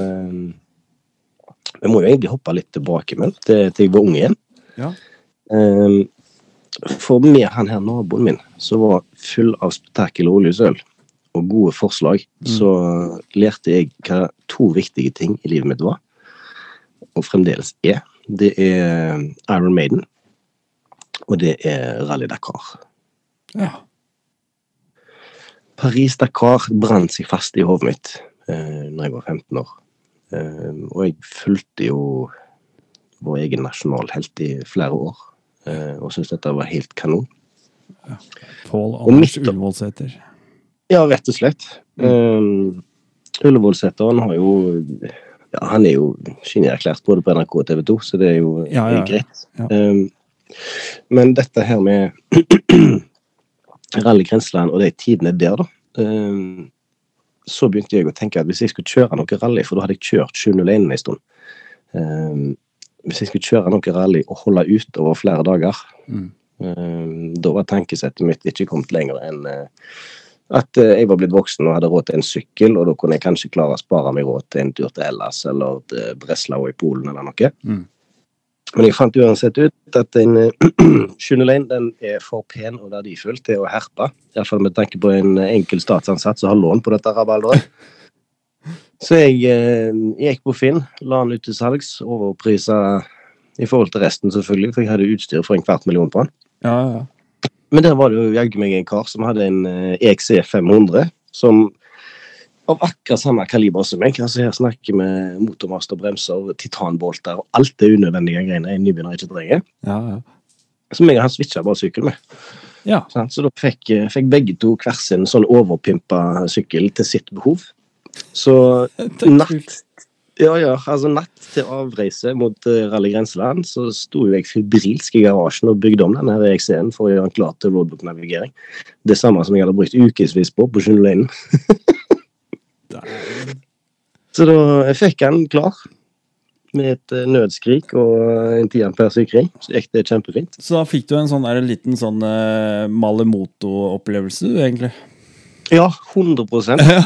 Vi må jo egentlig hoppe litt tilbake med til, til jeg var ung igjen. Ja. Eh, for med han her naboen min, som var full av spetakkel og oljesøl og gode forslag, så lærte jeg hva to viktige ting i livet mitt var, og fremdeles er. Det er Iron Maiden, og det er Rally Dakar. ja. Paris-Dakar brant seg fast i hodet mitt eh, når jeg var 15 år. Eh, og jeg fulgte jo vår egen nasjonalhelt i flere år, eh, og syntes dette var helt kanon. Pål Anders Ullevålseter. Ja, rett og slett. Um, han har jo ja, Han er jo genierklært både på NRK og TV 2, så det er jo Ja, ja, ja. greit. Ja. Um, men dette her med Rally Grenseland og de tidene der, da um, Så begynte jeg å tenke at hvis jeg skulle kjøre noe rally, for da hadde jeg kjørt 701 en stund um, Hvis jeg skulle kjøre noe rally og holde ut over flere dager, Mm. um, da var tankesettet mitt ikke kommet lenger enn eh, at eh, jeg var blitt voksen og hadde råd til en sykkel, og da kunne jeg kanskje klare å spare meg råd til en tur til Hellas eller til Breslau i Polen eller noe. Mm. Men jeg fant uansett ut at en eh, 701 den er for pen og verdifull til å herpe. Iallfall med tanke på en enkel statsansatt som har lån på dette rabalderet. Så jeg eh, gikk på Finn, la den ut til salgs, overprisa i forhold til resten, selvfølgelig, for jeg hadde utstyr for en kvart million på den. Ja, ja. Men der var det jo jaggu meg en kar som hadde en eh, EXE 500, som av akkurat samme kaliber som meg. Altså Her snakker vi motormaster, bremser, titanbolter og alt det unødvendige greiene en nybegynner ikke trenger. ja, ja. Som jeg og han switcha bare sykkel med. ja. Sant? Så da fikk, eh, fikk begge to hver sin sånn overpimpa sykkel til sitt behov. Så natt ja, ja, altså natt til avreise mot eh, Rally Grenseland, så sto jeg febrilsk i garasjen og bygde om denne her EXE-en for å gjøre den klar til roadbook-navigering. Det samme som jeg hadde brukt ukevis på på Sjunneleinen. Så da jeg fikk den klar med et eh, nødskrik og en 10 ampere sykring. Så gikk det kjempefint. Så da fikk du en sånn der, liten sånn uh, Malemoto-opplevelse, du, egentlig? Ja, 100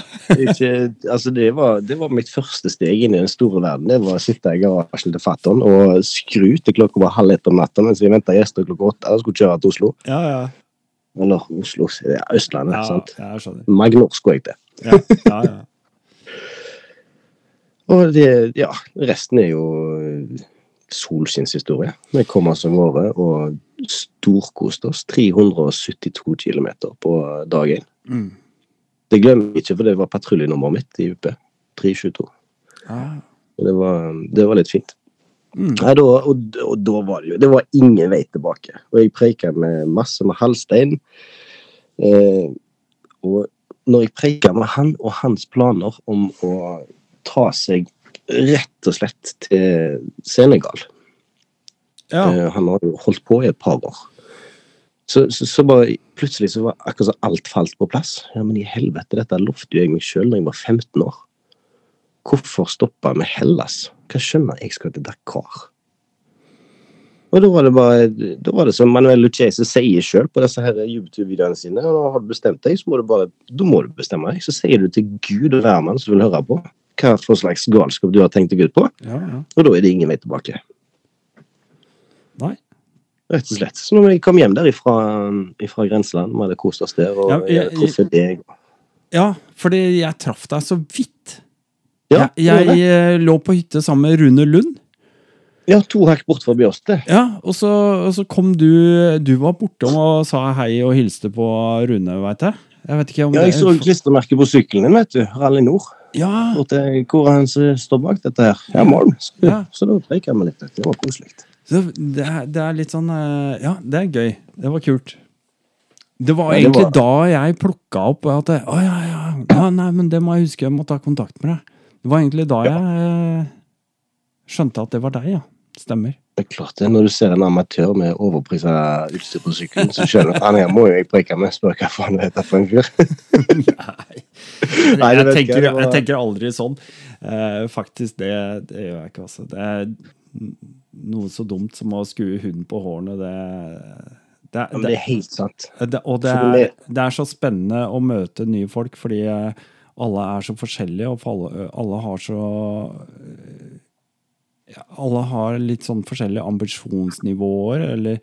Ikke, altså det, var, det var mitt første steg inn i den store verden. Det var å sitte i garasjen til fatter'n og skru til klokka var halv ett om natta mens vi venta gjester klokka åtte og skulle kjøre til Oslo. Ja, ja. Eller Oslo, Østlandet. Ja, sant? ja jeg skjønner. Magnor skulle jeg til. Ja, ja, ja. Og det, ja, resten er jo solskinnshistorie. Vi kom oss av gårde og storkoste oss. 372 km på dag én. Mm. Det glemmer jeg ikke, for det var patruljenummeret mitt i UP. 322. Ah. Det var, det var litt fint. Mm. Nei, da, og, og da var det jo Det var ingen vei tilbake. Og jeg preika med masse med halvstein. Eh, og når jeg preika med han og hans planer om å ta seg rett og slett til Senegal ja. eh, Han har jo holdt på i et par år. Så, så, så bare plutselig så var akkurat så alt falt på plass. Ja, men i helvete, dette lovte jo jeg meg sjøl da jeg var 15 år. Hvorfor stoppa med Hellas? Hva skjønner jeg skal til Dakar? Og da var det bare Da var det som Manuel Lucchese sier sjøl på disse her YouTube-videoene sine. Og har du bestemt deg, så må du bare Da må du bestemme deg. Så sier du til Gud og hvermann som vil høre på, hva for slags galskap du har tenkt deg ut på. ja, ja. Og da er det ingen vei tilbake. Nei. Rett og slett. Så når vi kom hjem der ifra, ifra grenseland, vi hadde kost oss der og Ja, jeg- jeg truffet deg Ja, fordi jeg traff deg så vidt. Ja, jeg jeg eh, lå på hytte sammen med Rune Lund. Ja, to hekk bort forbi oss, det. Ja, og så, og så kom du Du var bortom og sa hei og hilste på Rune, veit jeg. Jeg vet ikke om Ja, jeg så klistremerket på sykkelen din, vet du. Rally Nord. Ja, til hvor han står bak dette her? Ja, Malm. Så, Ja. så da preika vi litt. Det var koselig. det, det er litt sånn eh, Ja, det er gøy. Det var kult. Det var Ja, det egentlig var- da jeg plukka opp at jeg, Å ja, ja, ja, nei, men det må jeg huske, jeg må ta kontakt med deg. Det var egentlig da jeg eh, skjønte at det var deg, ja. Stemmer. Det er klart det, Når du ser en amatør med overprisa utstyr på sykkelen, så skjønner du at må jo jeg preke med. Spør hva faen det heter for en fyr. Nei. Nei, jeg, tenker, jeg, tenker aldri sånn. Eh, faktisk, det, det gjør jeg ikke, altså. Det er noe så dumt som å skue hunden på hårene, det, det, det, det er helt sant. det, Og det er, det- er så spennende å møte nye folk, fordi eh, alle er så forskjellige, og alle, alle har så Alle har litt sånn forskjellige ambisjonsnivåer, eller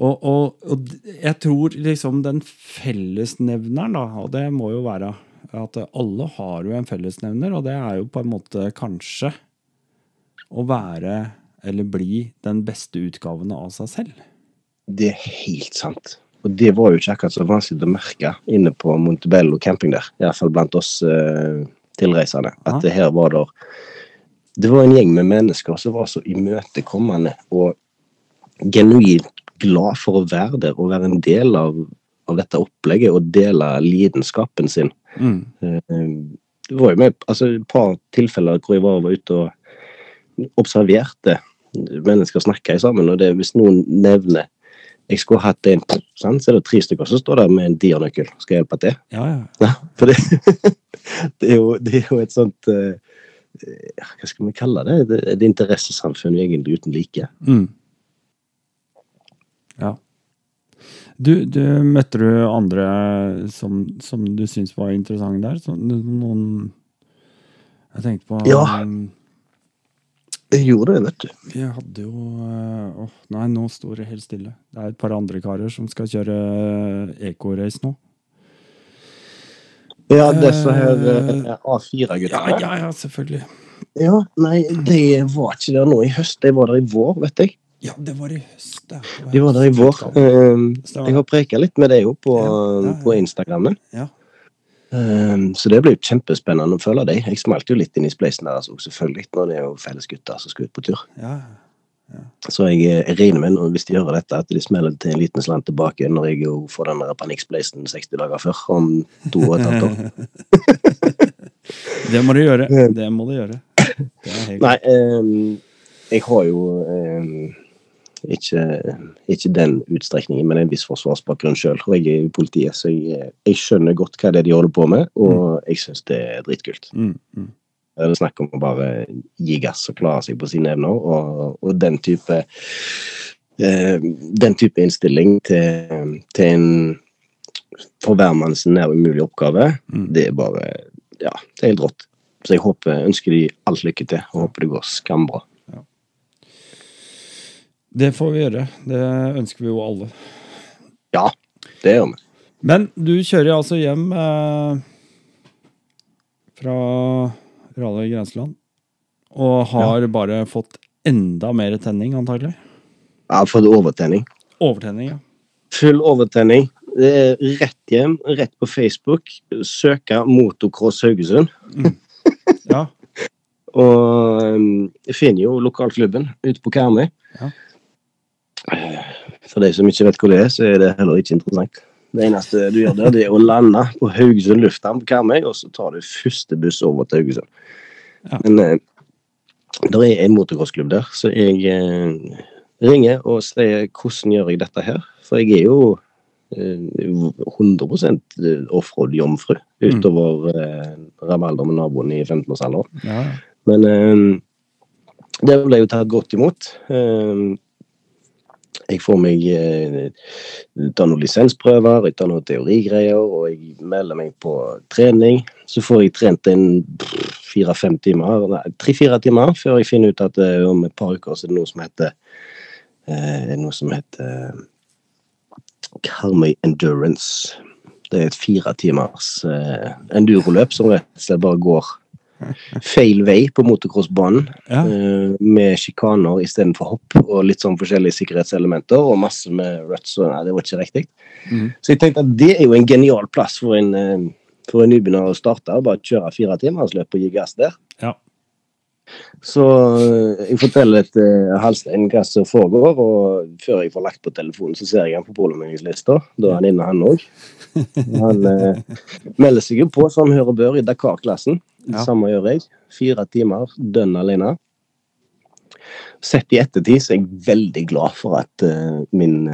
og, og, og jeg tror liksom den fellesnevneren, da, og det må jo være at alle har jo en fellesnevner, og det er jo på en måte kanskje å være eller bli den beste utgaven av seg selv. Det er helt sant. Og det var jo ikke akkurat så vanskelig å merke inne på Montebello camping der. Iallfall blant oss eh, tilreisende. At det her var der Det var en gjeng med mennesker som var så imøtekommende og genuint glad for å være der og være en del av, av dette opplegget og dele lidenskapen sin. Mm. Eh, Det var jo med altså, et par tilfeller hvor jeg var, var ute og observerte mennesker snakke sammen, og det, hvis noen nevner jeg skulle hatt en, sånn, så er det tre stykker som står der med en dianøkkel. Skal jeg hjelpe til? Ja, ja. Ja, for det, det, er jo, det er jo et sånt eh, Hva skal vi kalle det? Det et interessesamfunn egentlig uten like. Mm. Ja. Du, du, møtte du andre som, som du syns var interessante der? Så, noen Jeg tenkte på Ja. um, Jeg gjorde det, vet du. Vi hadde jo eh, Åh, nei, nå står det helt stille. Det er et par andre karer som skal kjøre eh, eco-race nå. Ja, disse her eh, A4-guttene. Ja, ja, ja, selvfølgelig. Ja, nei, de var ikke der nå i høst. De var der i vår, vet jeg. Ja, det var i høst. det. var De var der i vår. Stemmer. jeg har preka litt med deg jo på, Ja, ja, ja. på Instagrammen. Ja. Um, så det blir jo kjempespennende å følge deg. Jeg smalt jo litt inn i spleisen deres òg, selvfølgelig. Når det er jo felles gutter som skal ut på tur. Ja, Så jeg, eh, jeg regner med, hvis de gjør dette, at de smeller til en liten slant tilbake når jeg jo får den panikkspleisen 60 dager før, om to og et halvt år. det må du gjøre. Det må du gjøre. Nei, um, jeg har jo um, ikke, ikke den utstrekningen, men en viss forsvarsbakgrunn sjøl. Og jeg er i politiet, så jeg, jeg skjønner godt hva det er de holder på med, og jeg syns det er dritkult. Mm, mm. Det er snakk om å bare gi gass og klare seg på sine evner, og, og den type eh, Den type innstilling til, til en for hvermanns nær umulig oppgave, Mm. det er bare Ja, det er helt rått. Så jeg håper, ønsker de alt lykke til, og håper det går skambra. Det får vi gjøre. Det ønsker vi jo alle. Ja, det gjør vi. Men du kjører altså hjem eh, fra Rally Grenseland. Og har bare fått enda mer tenning, antagelig. Jeg har fått overtenning. Overtenning, ja. Full overtenning. Det er rett hjem, rett på Facebook. Søke Motocross Haugesund. ja. Og um, finner jo lokalklubben ute på Karmøy. Ja. Eh, For de som ikke vet hvor det er, så er det heller ikke interessant. Det eneste du gjør der, det er å lande på Haugesund lufthavn på Karmøy, og så tar du første buss over til Haugesund. Ja. Men eh, det er en motocrossklubb der, så jeg eh, ringer og sier hvordan gjør jeg dette her? For jeg er jo eh, 100 offroad-jomfru utover eh, rabalder med naboen i 15-årsalderen. ja. Men eh, det ble jo tatt godt imot. Eh, jeg får meg eh, ta noen lisensprøver, jeg tar noen teorigreier, og jeg melder meg på trening. Så får jeg trent en fire-fem timer, tre-fire timer, før jeg finner ut at eh, om et par uker så er det noe som heter eh, noe som heter Karmøy Endurance. Det er et fire timers enduroløp som rett og slett bare går feil vei på motocrossbanen. Ja. Uh, med sjikaner istedenfor hopp og litt sånn forskjellige sikkerhetselementer. Og masse med ruts. Og nei, det var ikke riktig. Mm. Så jeg tenkte at det er jo en genial plass for en, uh, for en nybegynner å starte. og Bare kjøre fire timersløp og gi gass der. Ja. Så eh, jeg forteller et Halstein hva som foregår, og før jeg får lagt på telefonen, så ser jeg han på polomeldingslista. Da er han inne, han òg. Han melder seg jo på som hører bør i Dakar-klassen. Det ja. samme gjør jeg. Fire timer dønn alene. Sett i ettertid så er jeg veldig glad for at uh, min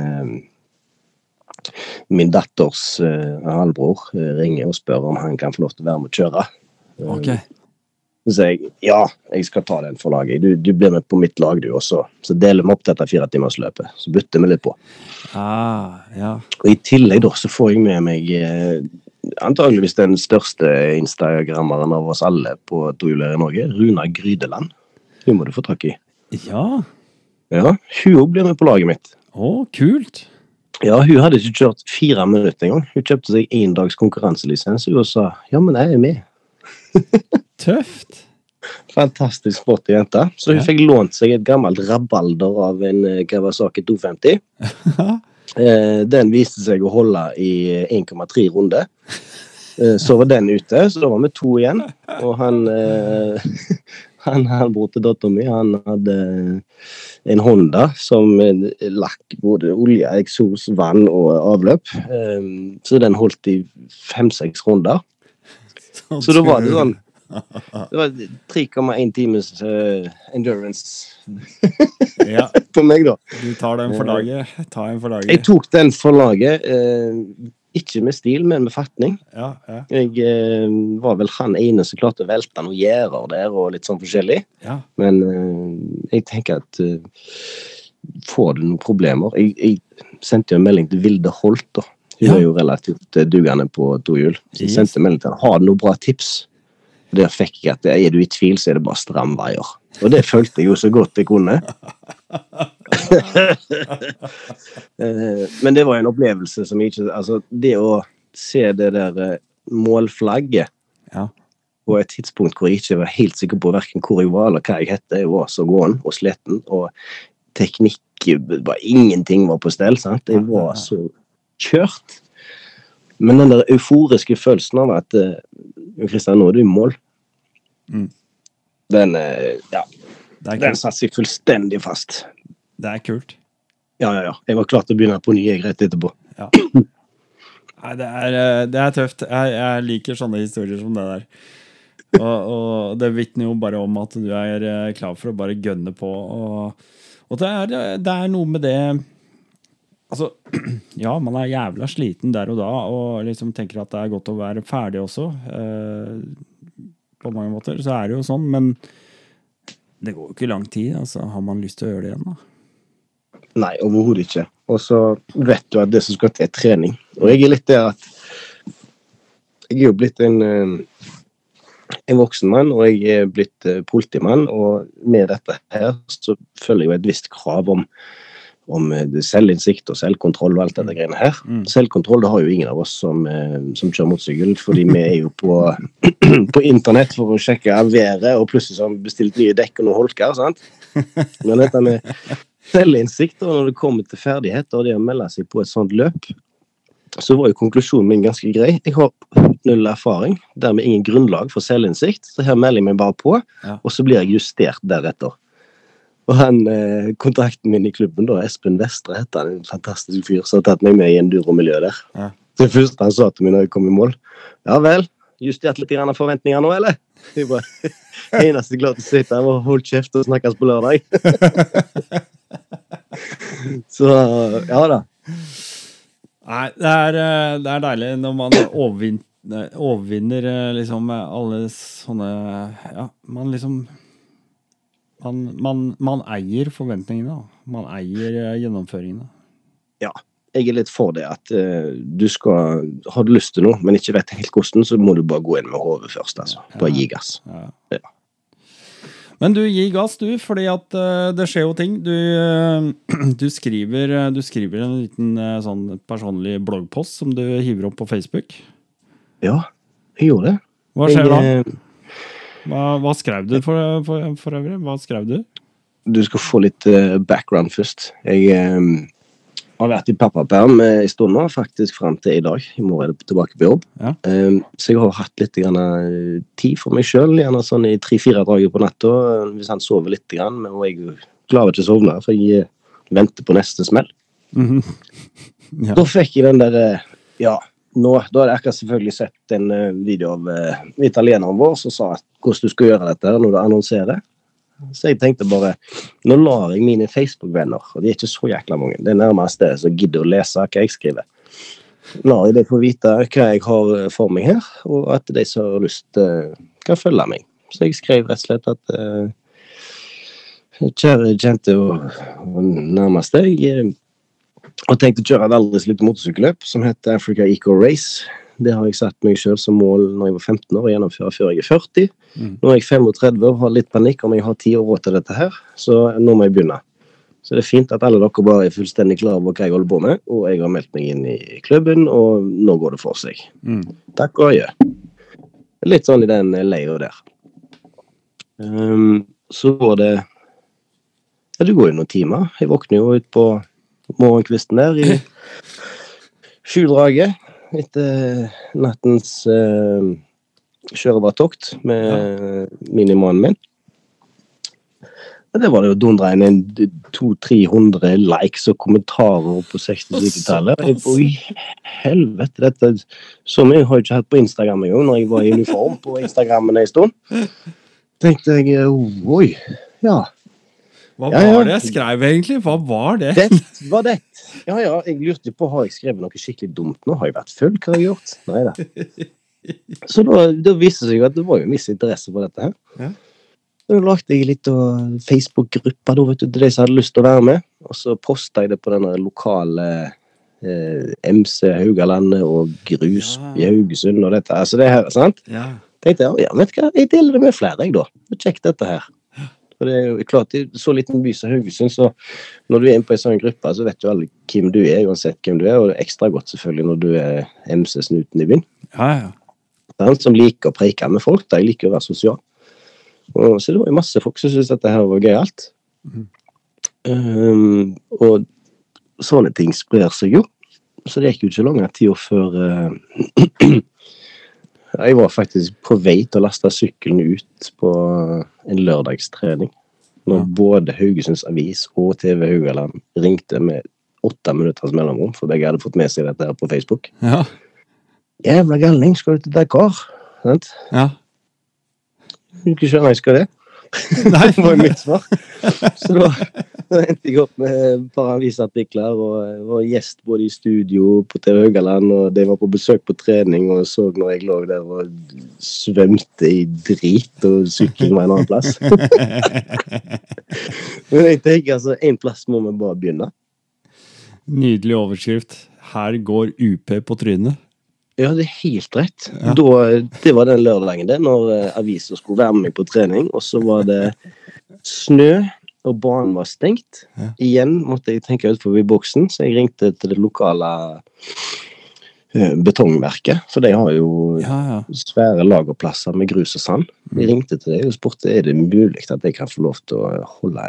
min datters halvbror ringer og spør om han kan få lov til å være med å kjøre. Okay. Så sier jeg ja, jeg skal ta den for laget. Du, du blir med på mitt lag, du også. Så deler vi opp dette firetimersløpet. Så bytter vi litt på. Ah, ja. Og I tillegg da, så får jeg med meg antageligvis den største instagrammeren av oss alle på tohjuler i Norge, Runa Grydeland. Hun må du få tak i. Ja. Ja, Hun blir med på laget mitt. Å, kult. Ja, hun hadde ikke kjørt fire minutter engang. Hun kjøpte seg én dags konkurranselisens og sa ja, men jeg er med. Tøft. Fantastisk sporty jente. Så hun ja. fikk lånt seg et gammelt rabalder av en eh, Kawasaki 250. Eh, den viste seg å holde i 1,3 runder. Eh, så var den ute, så da var vi to igjen. Og han han, han bror til dattera mi, han hadde en Honda som lakk både olje, eksos, vann og avløp. Så den holdt i fem-seks runder. Så da var det sånn det var 3,1 times uh, endurance ja. på meg, da. Du tar den for laget. Ta en for laget. Jeg tok den for laget. Uh, ikke med stil, men med fatning. Ja, ja. Jeg uh, var vel han ene som klarte å velte noen gjerder der, og litt sånn forskjellig. Ja. Men jeg tenker at Får du noen problemer Jeg, jeg sendte jo en melding til Vilde Holt, da. Hun er jo relativt dugende på tohjul. Så jeg sendte melding til henne. Har du noen bra tips? Der fikk jeg at er du i tvil, så er det bare stramveier. Og det følte jeg jo så godt jeg kunne. Eh, men det var en opplevelse som ikke Altså, det å se det der eh, målflagget ja. på et tidspunkt hvor jeg ikke var helt sikker på verken hvor jeg var eller hva jeg het, jeg var så gåen og sliten, og teknikk var Ingenting var på stell. sant? Jeg var så kjørt. Men den der euforiske følelsen av at Kristian, eh, nå er du i mål. Mm. Den eh, ja, den satte seg fullstendig fast. Det er kult. Ja, ja, ja. Jeg var klar til å begynne på ny rett etterpå. Ja. Nei, det er, eh, det er tøft. Jeg, jeg, liker sånne historier som det der. Og, og det vitner jo bare om at du er klar for å bare gønne på. Og, og det, er, det er noe med det Altså, ja, man er jævla sliten der og da og liksom tenker at det er godt å være ferdig også. Eh, på mange måter. Så er det jo sånn, men det går jo ikke lang tid. altså Har man lyst til å gjøre det igjen, da? Nei, overhodet ikke. Og så vet du at det som skal til, er trening. Og jeg er litt der at Jeg er jo blitt en, eh, en voksen mann, og jeg er blitt eh, politimann, og med dette her så følger jeg jo et visst krav om om eh, selvinnsikt og selvkontroll og alt dette greiene her. Mm. Selvkontroll det har jo ingen av oss som, eh, som kjører motorsykkel, fordi vi er jo på, på, internett for å sjekke været, og plutselig har vi bestilt nye dekk og noen holker. sant? Men dette med selvinnsikt, og når det kommer til ferdigheter og det å melde seg på et sånt løp, så var jo konklusjonen min ganske grei. Jeg har null erfaring, dermed ingen grunnlag for selvinnsikt, så her melder jeg meg bare på, og så blir jeg justert deretter. Og han, eh, Kontakten min i klubben, da, Espen Vestre, heter han. En fantastisk fyr som har tatt meg med i enduro-miljøet der. Ja. Det første han sa til meg når jeg kom i mål Ja vel, justert litt grann av forventninger nå, eller? Jeg bare, Eneste glad til å sitte her og holde kjeft og snakkes på lørdag. Så ja da. Nei, det er, eh, det er deilig når man overvinner, overvinner eh, liksom alle sånne Ja, man liksom man, man, man eier forventningene. Man eier uh, gjennomføringene. Ja. Jeg er litt for det at uh, du skal Har du lyst til noe, men ikke vet helt hvordan, så må du bare gå inn med hodet først. altså. Bare gi gass. Ja. Ja. Men du gi gass, du, fordi at uh, det skjer jo ting. Du, du, skriver, du skriver, en liten sånn personlig bloggpost som du hiver opp på Facebook. Ja, jeg gjorde det. Hva skjer jeg, da? Hva, hva skrev du for, for, for, øvrig? Hva skrev du? Du skal få litt uh, background først. Jeg um, har vært i pappaperm en stund nå, faktisk fram til i dag. I morgen er jeg tilbake på jobb. Ja. Um, så jeg har hatt litt grann, tid for meg sjøl, gjerne sånn i tre-fire dager på natta. Hvis han sover litt, grann, men jeg klarer ikke å sovne, for jeg venter på neste smell. Mm -hmm. ja. Da fikk jeg den der Ja, nå, da hadde jeg selvfølgelig sett en uh, video av uh, italieneren vår som sa hvordan du skal gjøre dette når du annonserer. Så jeg tenkte bare Nå lar jeg mine Facebook-venner, og de er ikke så jækla mange, det er nærmest det som gidder å lese hva jeg skriver. Lar jeg dem få vite hva jeg har eh, for meg her, og at de som har lyst, uh, kan følge meg. Så jeg skrev rett og slett at uh, Kjære kjente og, og nærmeste. Jeg og tenkte å kjøre et aldri så lite motorsykelløp som heter Africa Eco Race. Det har jeg satt meg selv som mål når jeg var 15 år, å gjennomføre før jeg er 40. Mm. Nå er jeg 35 og har litt panikk om jeg har tid og råd til dette her, så nå må jeg begynne. Så det er fint at alle dere bare er fullstendig klar over hva jeg holder på med, og jeg har meldt meg inn i klubben, og nå går det for seg. Mm. Takk og adjø. Litt sånn i den leia der. Um, så går det Ja, det går jo noen timer. Jeg våkner jo ut på morgenkvisten der i skjuldraget etter nattens uh, kjørebartokt med ja. minimannen min. Det var det jo dundra inn 200-300 likes og kommentarer på 60-70-tallet. I helvete, dette Så mye har jeg ikke hatt på Instagram engang, når jeg var i uniform på Instagrammen en stund. tenkte jeg oi, ja. Hva ja, var det jeg skrev, egentlig? Hva var det? Det var det. Ja, ja, jeg lurte på har jeg skrevet noe skikkelig dumt nå. Har jeg vært full? Hva har jeg gjort? Nei da. Så da, da viste det seg at det var jo en viss interesse for dette her. Ja. Da lagde jeg litt Facebook-gruppa til de som hadde lyst til å være med. Og så posta jeg det på den lokale eh, MC Haugalandet og Grus ja. i Haugesund og dette. Altså det her, sant? Ja. Tenkte jeg, ja, vet du hva, jeg deler det med flere, jeg, da. Sjekk dette her. For det er jo klart, I så liten by som Haugesund, så når du er inne på en sånn gruppe, så vet jo alle hvem du er, uansett hvem du er. Og det er ekstra godt selvfølgelig når du er MC-snuten i byen. Ja, ja. Han som liker å preike med folk. Jeg liker å være sosial. Og, så det var jo masse folk som syntes dette her var gøyalt. Mm. Um, og sånne ting sprer seg jo. Så det gikk jo ikke lang tid før uh, Jeg var faktisk på vei til å laste sykkelen ut på en lørdagstrening. Når ja. både Haugesunds Avis og TV Haugaland ringte med åtte minutters mellomrom, for begge hadde fått med seg dette her på Facebook. Ja. Jævla galning, skal du til Dakar? Sant? Ja. Du ikke skjønner jeg skal det. Nei. det var jo mitt svar. Så da, da endte jeg opp med et par avisartikler og var gjest både i studio på TV Haugaland, og de var på besøk på trening og så når jeg lå der og svømte i drit og sykkelen var en annen plass. Men jeg tenker altså, én plass må vi bare begynne. Nydelig overskrift. Her går UP på trynet. Ja, det er helt rett. Ja. Da, det var den lørdagen det, når uh, avisa skulle være med meg på trening. Og så var det snø, og banen var stengt. Ja. Igjen måtte jeg tenke ut forbi boksen, så jeg ringte til det lokale uh, betongverket. For de har jo ja, svære lagerplasser med grus og sand. Jeg mm. ringte til dem og spurte er det mulig at jeg kan få lov til å holde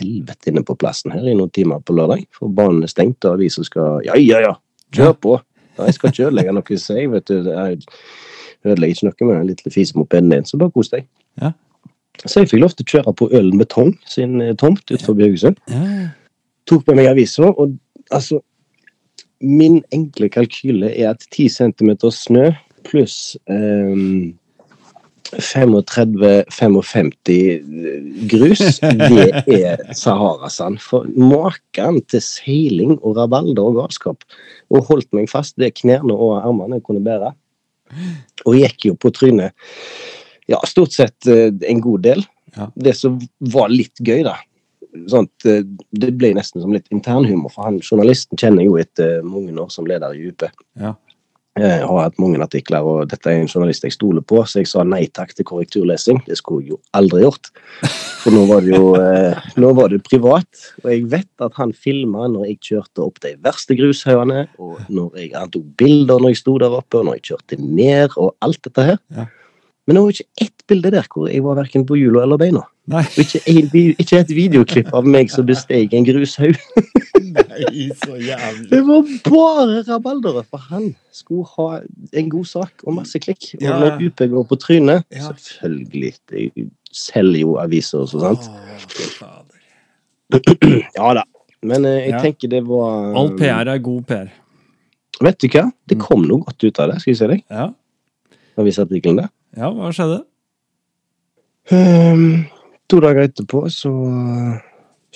helvete inne på plassen her i noen timer på lørdag. For banen er stengt, og avisa skal Ja, ja, ja! Kjør på! Jeg skal ikke ødelegge noe, så jeg vet du, jeg ødelegger ikke noe med den lille fisemopeden din, så bare kos deg. Ja. Så jeg fikk lov til å kjøre på Ølen Betong sin eh, tomt utenfor Haugesund. Ja. Tok med meg avisa, og altså Min enkle kalkyle er at 10 cm snø pluss um, 35-55 grus, det er Sahara-sand. For maken til seiling og rabalder og galskap. Og holdt meg fast det knærne og armene jeg kunne bære. Og gikk jo på trynet ja, stort sett eh, en god del. Ja. Det som var litt gøy, da sånn Det ble nesten som litt internhumor, for han journalisten kjenner jo etter mange år som leder i UP. Ja. Jeg har hatt mange artikler, og dette er en journalist jeg stoler på, så jeg sa nei takk til korrekturlesing. Det skulle jeg jo aldri gjort. For nå var det jo eh, nå var det privat, og jeg vet at han filma når jeg kjørte opp de verste grushaugene, og når jeg, han tok bilder når jeg sto der oppe, og når jeg kjørte ned, og alt dette her. Ja. Men det var ikke ett bilde der hvor jeg var verken på hjula eller beina. Nei. Og ikke, en, ikke et videoklipp av meg som besteg en grushaug. Nei, så jævlig. Det var bare rabaldere, for han skulle ha en god sak og masse klikk. Og Ja, når. UP går på trynet, Ja. selvfølgelig Det selger jo aviser og så, sant. Å, fy fader. Ja da. Men eh, jeg Ja. tenker det var All PR er god PR. Vet du hva? Det Mm. kom noe godt ut av det, skal vi se deg. Ja, Avisartikkelen der. ja hva skjedde? Ehm, to dager etterpå så eh,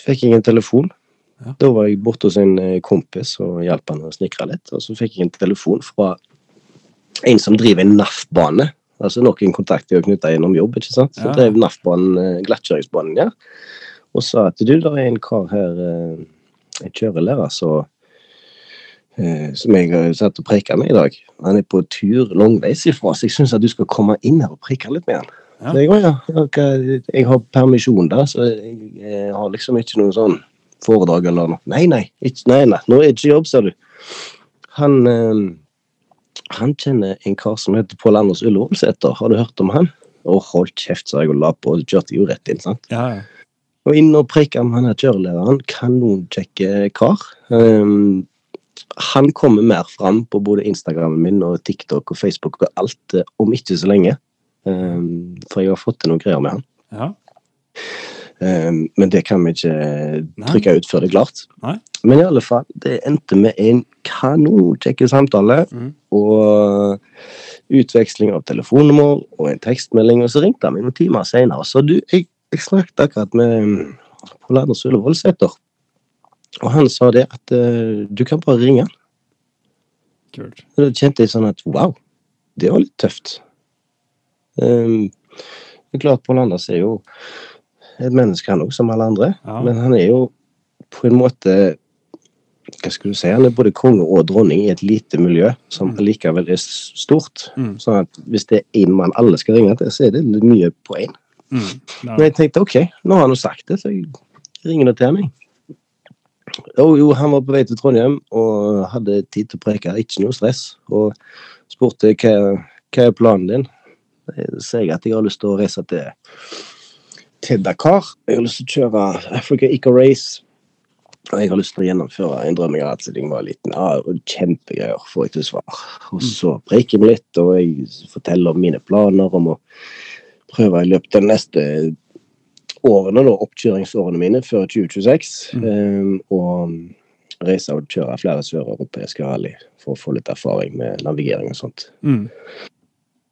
fikk jeg en telefon. Ja. Da var jeg borte hos en eh, kompis og hjalp han å snikre litt. Og så fikk jeg en telefon fra en som driver en NAF-bane. Altså noen kontakter jeg har knytta gjennom jobb. ikke sant? Så Ja. drev NAF-banen, eh, glattkjøringsbanen, ja. Og sa at du, det er en kar her, en kjørelærer, så som jeg har satt og preika med i dag. Han er på tur langveis ifra, så jeg syns at du skal komme inn her og preike litt med han. Ja. Jeg, ja, jeg har permisjon da, så jeg, jeg har liksom ikke noe sånn foredrag eller noe. Nei, nei, ikke, nei, nei, nå er det ikke jobb, ser du. Han, eh, han kjenner en kar som heter Pål Anders Ullevålsæter. Har du hørt om han? Å, hold kjeft, sa jeg og la på, og kjørte jo rett inn, sant. Ja, ja. Og inn og preika med han her kjørelederen. Kanonkjekke kar. Um, han kommer mer fram på både Instagramen min og TikTok og Facebook og alt eh, om ikke så lenge. Um, for jeg har fått til noen greier med han. ja. Um, men det kan vi ikke Nei. trykke ut før det er klart. Nei. Men i alle fall, det endte med en kanonkjekk samtale. Mm. Og utveksling av telefonnummer og en tekstmelding. Og så ringte han meg noen timer senere. Så du, jeg, jeg snakket akkurat med mm, Pål Anders Ullevålsæter. Og han sa det at uh, du kan bare ringe. Kult. Og da kjente jeg sånn at wow, det var litt tøft. Um, det er klart Pål Anders er jo et menneske, han òg, som alle andre. Ja. Men han er jo på en måte Hva skal du si? Han er både konge og dronning i et lite miljø som Mm. likevel er stort. Mm. Sånn at hvis det er én mann alle skal ringe til, så er det mye på én. Mm. Ja. Men jeg tenkte OK, nå har han jo sagt det, så jeg ringer nå til ham, jeg. Og jo, han var på vei til Trondheim og hadde tid til å preke, ikke noe stress. Og spurte hva, hva er planen din. Sier jeg at jeg har lyst til å reise til, til Dakar. Jeg har lyst til å kjøre Africa Eco Race. Og jeg har lyst til å gjennomføre en drøm jeg har hatt siden jeg var liten. Ja, Kjempegreier, får jeg til svar. Og så preiker vi litt, og jeg forteller om mine planer om å prøve i løpet av de neste årene, da, oppkjøringsårene mine før 2026, eh, og reise og kjøre flere søreuropeiske rally for å få litt erfaring med navigering og sånt. Mm.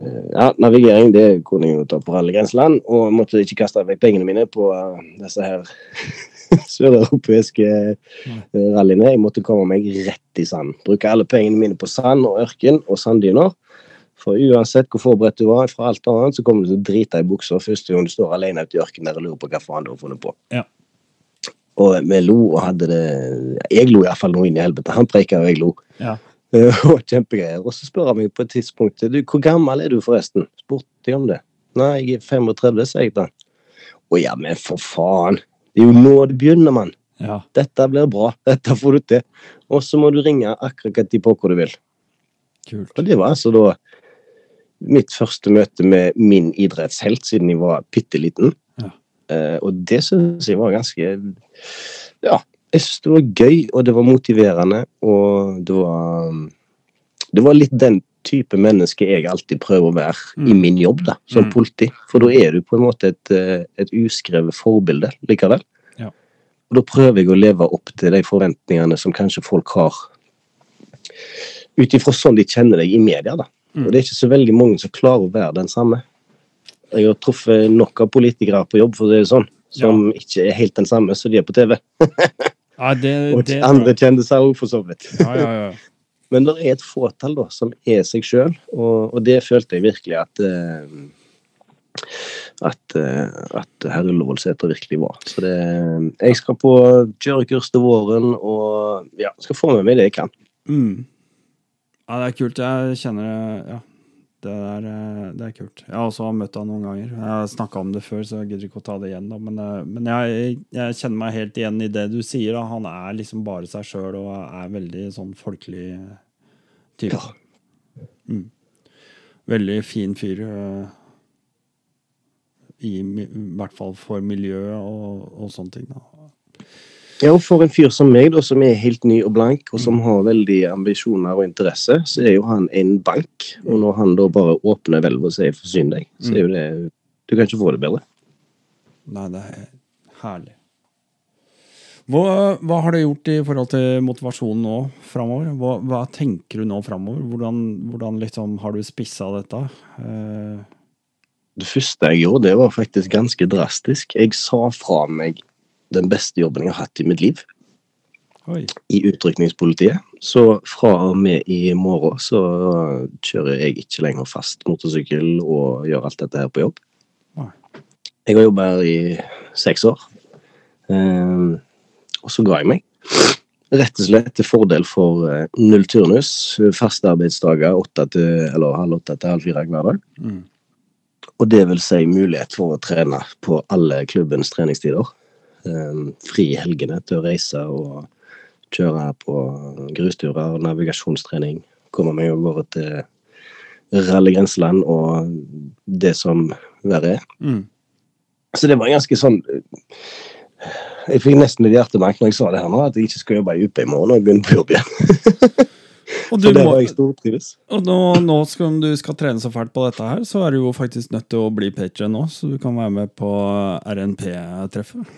Eh, Ja, navigering det kunne jeg jo ta på rallygrenseland, og måtte ikke kaste vekk pengene mine på eh, disse her søreuropeiske eh, rallyene. Jeg måtte komme meg rett i sand. Bruke alle pengene mine på sand og ørken og sanddyner. For uansett hvor forberedt du var fra alt annet, så kommer du til å drite i buksa første gang du står alene ute i ørkenen der og lurer på hva faen du har funnet på. Ja. Og vi lo og hadde det Jeg lo iallfall noe inn i helvete. Han preika, og jeg lo. Ja. Eh, Og kjempegreier. Og så spør han meg på et tidspunkt du, hvor gammel er du forresten? Spurte jeg om det. Nei, jeg er 35, sa jeg da. Å ja, men for faen. Det er jo nå det begynner, mann. Ja. Dette blir bra. Dette får du til. Og så må du ringe akkurat de på hvor du vil. Kult. Og det var altså da mitt første møte med min idrettshelt siden jeg var bitte liten. Ja. Eh, og det syns jeg var ganske Ja, jeg syns det var gøy, og det var motiverende, og det var Det var litt den type menneske jeg alltid prøver å være Mm. i min jobb, da, som Mm. politi. For da er du på en måte et, eh, et uskrevet forbilde likevel. Ja. Og da prøver jeg å leve opp til de forventningene som kanskje folk har ut ifra sånn de kjenner deg i media. da. Mm. Og det er ikke så veldig mange som klarer å være den samme. Jeg har truffet nok av politikere på jobb for det er sånn, som ikke er helt den samme som de er på TV. Ja, det, Og det andre kjendiser òg, for så vidt. Ja, ja, ja. Men det er et fåtall da, som er seg sjøl, og, og det følte jeg virkelig at eh, at, eh, at herr Ullevålseter virkelig var. Så det, jeg skal på kjørekurs til våren og ja, skal få med meg det jeg kan. Mm. Ja, det er kult. Jeg kjenner det Ja. Det er, eh, det er kult. Jeg har også møtt han noen ganger. Jeg har snakka om det før, så jeg gidder ikke å ta det igjen. da Men, eh, men jeg, jeg kjenner meg helt igjen i det du sier. da Han er liksom bare seg sjøl og er veldig sånn folkelig type. Ja. Mm. Veldig fin fyr. eh, i, i hvert fall for miljøet og, og sånne ting. da. Ja, og For en fyr som meg, da, som er helt ny og blank, og som har veldig ambisjoner og interesse, så er jo han en bank. Og når han da bare åpner hvelvet og sier 'forsyn deg', så er jo det Du kan ikke få det bedre. Nei, det er herlig. Hva, hva har du gjort i forhold til motivasjonen nå framover? Hva, hva, tenker du nå framover? Hvordan, hvordan liksom har du spissa dette? Uh... Det første jeg gjorde, det var faktisk ganske drastisk. Jeg sa fra meg den beste jobben jeg har hatt i mitt liv. Oi. I utrykningspolitiet. Så fra og med i morgen så kjører jeg ikke lenger fast motorsykkel og gjør alt dette her på jobb. Jeg har jobba her i seks år. Um, og så ga jeg meg. Rett og slett til fordel for uh, null turnus, faste arbeidsdager til, eller halv åtte til halv fire hver dag. Mm. Og det vil si mulighet for å trene på alle klubbens treningstider. Ehm, fri i helgene til å reise og kjøre på grusturer, navigasjonstrening. Komme meg av gårde til Rally Grenseland og det som verre er. Mm. Så det var ganske sånn Jeg fikk nesten litt hjertebank når jeg sa det her nå, at jeg ikke skal jobbe i UP i morgen og begynne på jobb igjen. Og du må, og nå, nå skal du skal trene så fælt på dette her, så er du jo faktisk nødt til å bli patron nå, så du kan være med på RNP-treffet.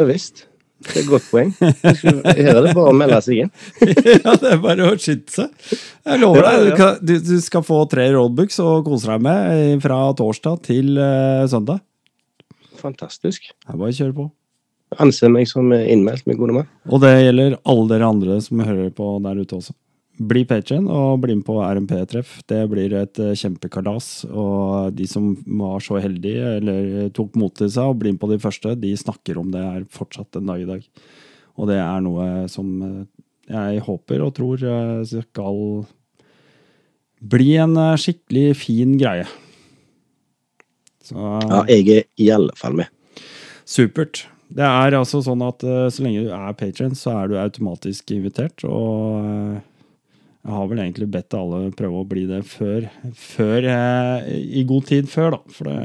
Ja visst. Det er et godt poeng. Her er det bare å melde seg inn. ja, det er bare å skynde seg. Jeg lover deg, du, du, skal få tre roadbooks og kose deg med fra torsdag til uh, søndag. Fantastisk. Det er bare å kjøre på. Anser meg som innmeldt, min gode mann. Og det gjelder alle dere andre som hører på der ute også. Bli patron og bli med på RMP-treff. Det blir et eh, kjempekalas. Og de som var så heldige, eller tok mot til seg og bli med på de første, de snakker om det her fortsatt en dag i dag. Og det er noe som eh, jeg håper og tror eh, skal bli en skikkelig fin greie. Så, ja, jeg er i alle fall med. Supert. Det er altså sånn at så lenge du er patron, så er du automatisk invitert. og jeg har vel egentlig bedt alle prøve å bli det før, før eh, i god tid før, da. For det,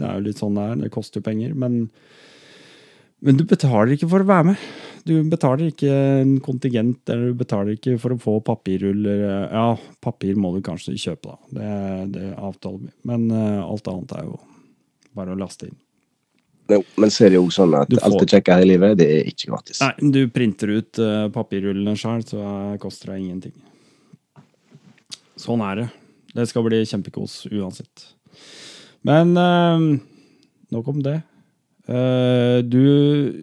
det, er jo litt sånn det er. Det koster jo penger. Men, men, du betaler ikke for å være med. Du betaler ikke en kontingent, eller du betaler ikke for å få papirruller. Ja, papir må du kanskje kjøpe, da. Det, det avtaler vi. Men eh, alt annet er jo bare å laste inn. Jo, men så er det jo sånn at får... alt det kjekke her i livet, det er ikke gratis. Nei, du printer ut uh, papirrullene sjøl, så koster det ingenting. Sånn er det. Det skal bli kjempekos uansett. Men uh, nok om det. Uh, du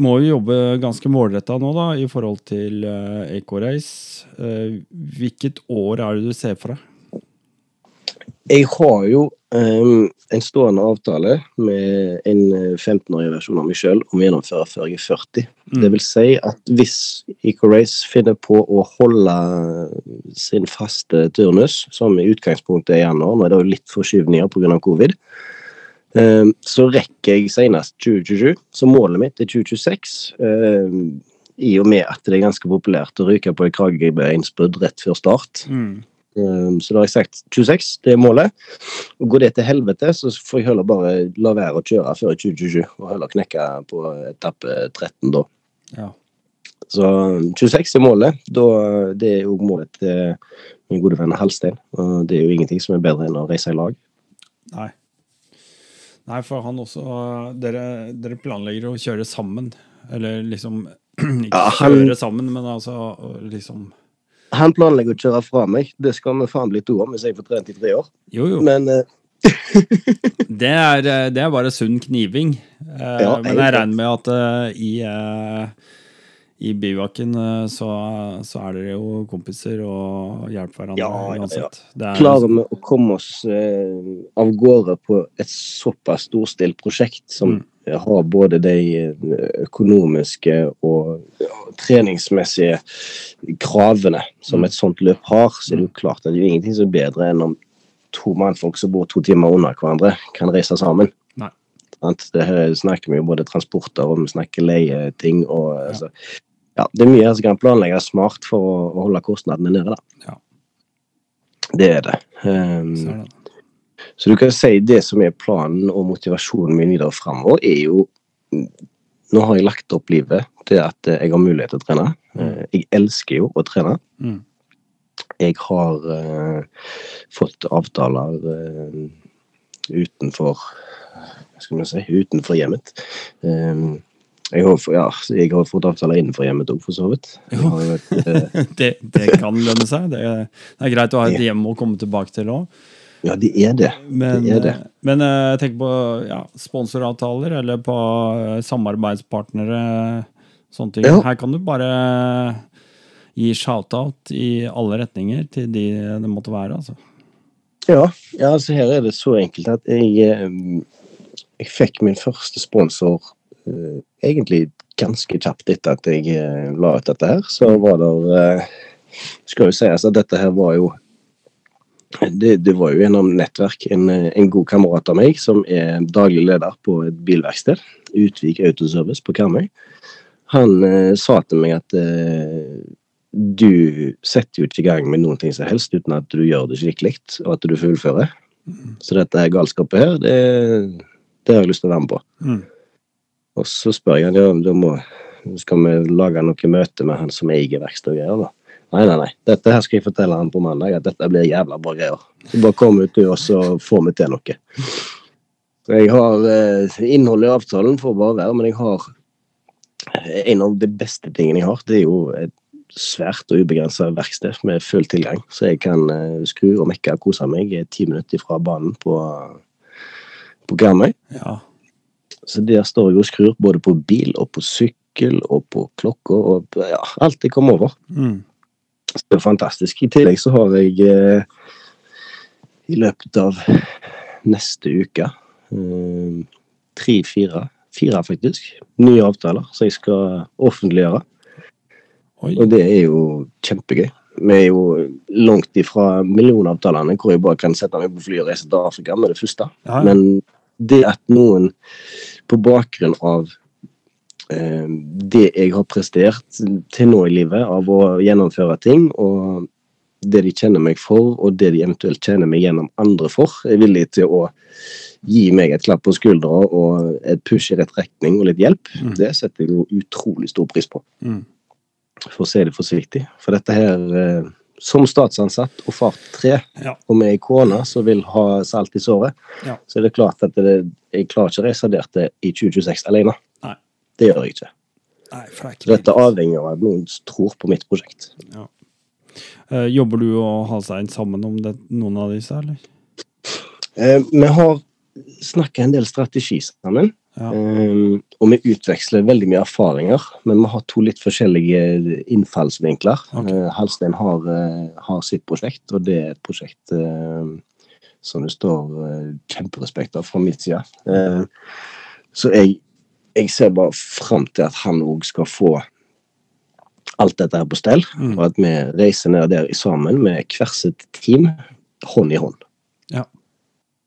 må jo jobbe ganske målretta nå, da, i forhold til uh, Ecorace. Uh, hvilket år er det du ser for deg? Jeg har jo um, en stående avtale med en 15-årig eh, versjon av meg sjøl om å gjennomføre før jeg er 40. Mm. Det vil si at hvis Ecorace finner på å holde sin faste turnus, som i utgangspunktet er januar, nå er det jo litt forskyvninger pga. covid, um, så rekker jeg senest 2027. Så målet mitt er 2026. Um, I og med at det er ganske populært å ryke på et kragebeinsbrudd rett før start. Mm. Ehm, så da har jeg sagt 26, det er målet. Og Går det til helvete, så får jeg heller bare la være å kjøre før 2027, og heller knekke på etappe 13 da. Ja. Så 26 er målet. Da, det er jo målet til min gode venn Halstein. Og det er jo ingenting som er bedre enn å reise i lag. Nei. Nei, for han også Dere, dere planlegger å kjøre sammen. Eller liksom Ikke ja, han, kjøre sammen, men altså liksom han planlegger å kjøre fra meg. Det skal vi faen bli to om hvis jeg får trent i tre år. Jo, jo. Men uh... det, er, eh, det, er, bare sunn kniving. Uh, ja, men jeg regner med at uh, i, i byvakken så, så, er dere jo kompiser og hjelper hverandre ja, uansett. Ja, Klarer vi å komme oss av gårde på et såpass storstilt prosjekt som mm har både de økonomiske og treningsmessige kravene som mm. et sånt løp har, så er det jo klart at det er ingenting som er bedre enn om to mannfolk som bor to timer unna hverandre, kan reise sammen. Nei. Det her snakker vi jo både transporter og vi snakker leieting. og ja. Altså, ja, Det er mye som kan planlegges smart for å, holde kostnadene nede. da. Ja. Det er det. Um, Så du kan si det som er planen og motivasjonen min videre framover, er jo Nå har jeg lagt opp livet til at jeg har mulighet til å trene. Eh, jeg elsker jo å trene. Mm. Jeg har uh, fått avtaler uh, utenfor Hva skal vi si utenfor hjemmet. Um, jeg har, ja, jeg har, fått avtaler innenfor hjemmet òg, for så vidt. Vet, uh, det, det, kan lønne seg. Det er, det er, greit å ha et hjem å komme tilbake til òg. Ja, det er det. Men, det, er det. men jeg tenker på ja, sponsoravtaler eller på samarbeidspartnere. Sånne ting. Ja. Her kan du bare gi shout-out i alle retninger til de det måtte være. altså. Ja, ja altså her er det så enkelt at jeg, eh, jeg fikk min første sponsor egentlig ganske kjapt etter at jeg uh, la ut dette her. Så var det uh, Skal jo sies at dette her var jo det, det, var jo gjennom nettverk en, en, god kamerat av meg som er daglig leder på et bilverksted, Utvik Autoservice på Karmøy. Han sa til meg at du setter jo ikke i gang med noen ting som helst uten at du gjør det skikkelig, og at du fullfører. Mm. Så dette her galskapet her, det, det, har jeg lyst til å være med på. Mm. Og så spør jeg han ja, da må, skal vi lage noe møte med han som eier verksted og greier. da. Nei, nei, nei. Dette her skal jeg fortelle han på mandag, at dette blir jævla bra greier. Så bare kom ut du, og så får vi til noe. Så jeg har eh, Innholdet i avtalen får bare være, men jeg har En av de beste tingene jeg har, det er jo et svært og ubegrensa verksted med full tilgang. Så jeg kan eh, skru og mekke og kose meg ti minutter fra banen på, på Karmøy. Ja. Så der står jeg og skrur både på bil og på sykkel og på klokker og ja, alt jeg kommer over. Mm. Så det er fantastisk. I tillegg så har jeg eh, i løpet av neste uke eh, tre-fire, fire faktisk, nye avtaler som jeg skal offentliggjøre. Oi. Og det er jo kjempegøy. Vi er jo langt ifra millionavtalene hvor jeg bare kan sette meg på fly og reise til Afrika med det første. Ja. Men det at noen på bakgrunn av eh, det jeg har prestert til nå i livet, av å gjennomføre ting, og det de kjenner meg for, og det de eventuelt kjenner meg gjennom andre for, er villig til å gi meg et klapp på skuldra og et push i rett retning og litt hjelp, mm. det setter jeg jo utrolig stor pris på. Mm for å si det forsiktig. For dette her, eh, som statsansatt og far tre, ja. og med ei kone som vil ha salt i såret, ja. så er det klart at det, jeg klarer ikke å reise der til i 2026 alene. Nei. Det gjør jeg ikke. Nei, det ikke dette avhenger av at noen tror på mitt prosjekt. Ja. Eh, jobber du og Halstein sammen om det, noen av disse, eller? Eh, vi har snakka en del strategi sammen. Ja. Um, og vi utveksler veldig mye erfaringer, men vi har to litt forskjellige innfallsvinkler. Okay. Uh, Halstein har, uh, har, sitt prosjekt, og det er et prosjekt uh, som det står kjemperespekt av fra min side. så jeg, jeg, ser bare fram til at han òg skal få alt dette her på stell, mm. og at vi reiser ned der sammen med hvert sitt team, hånd i hånd. Ja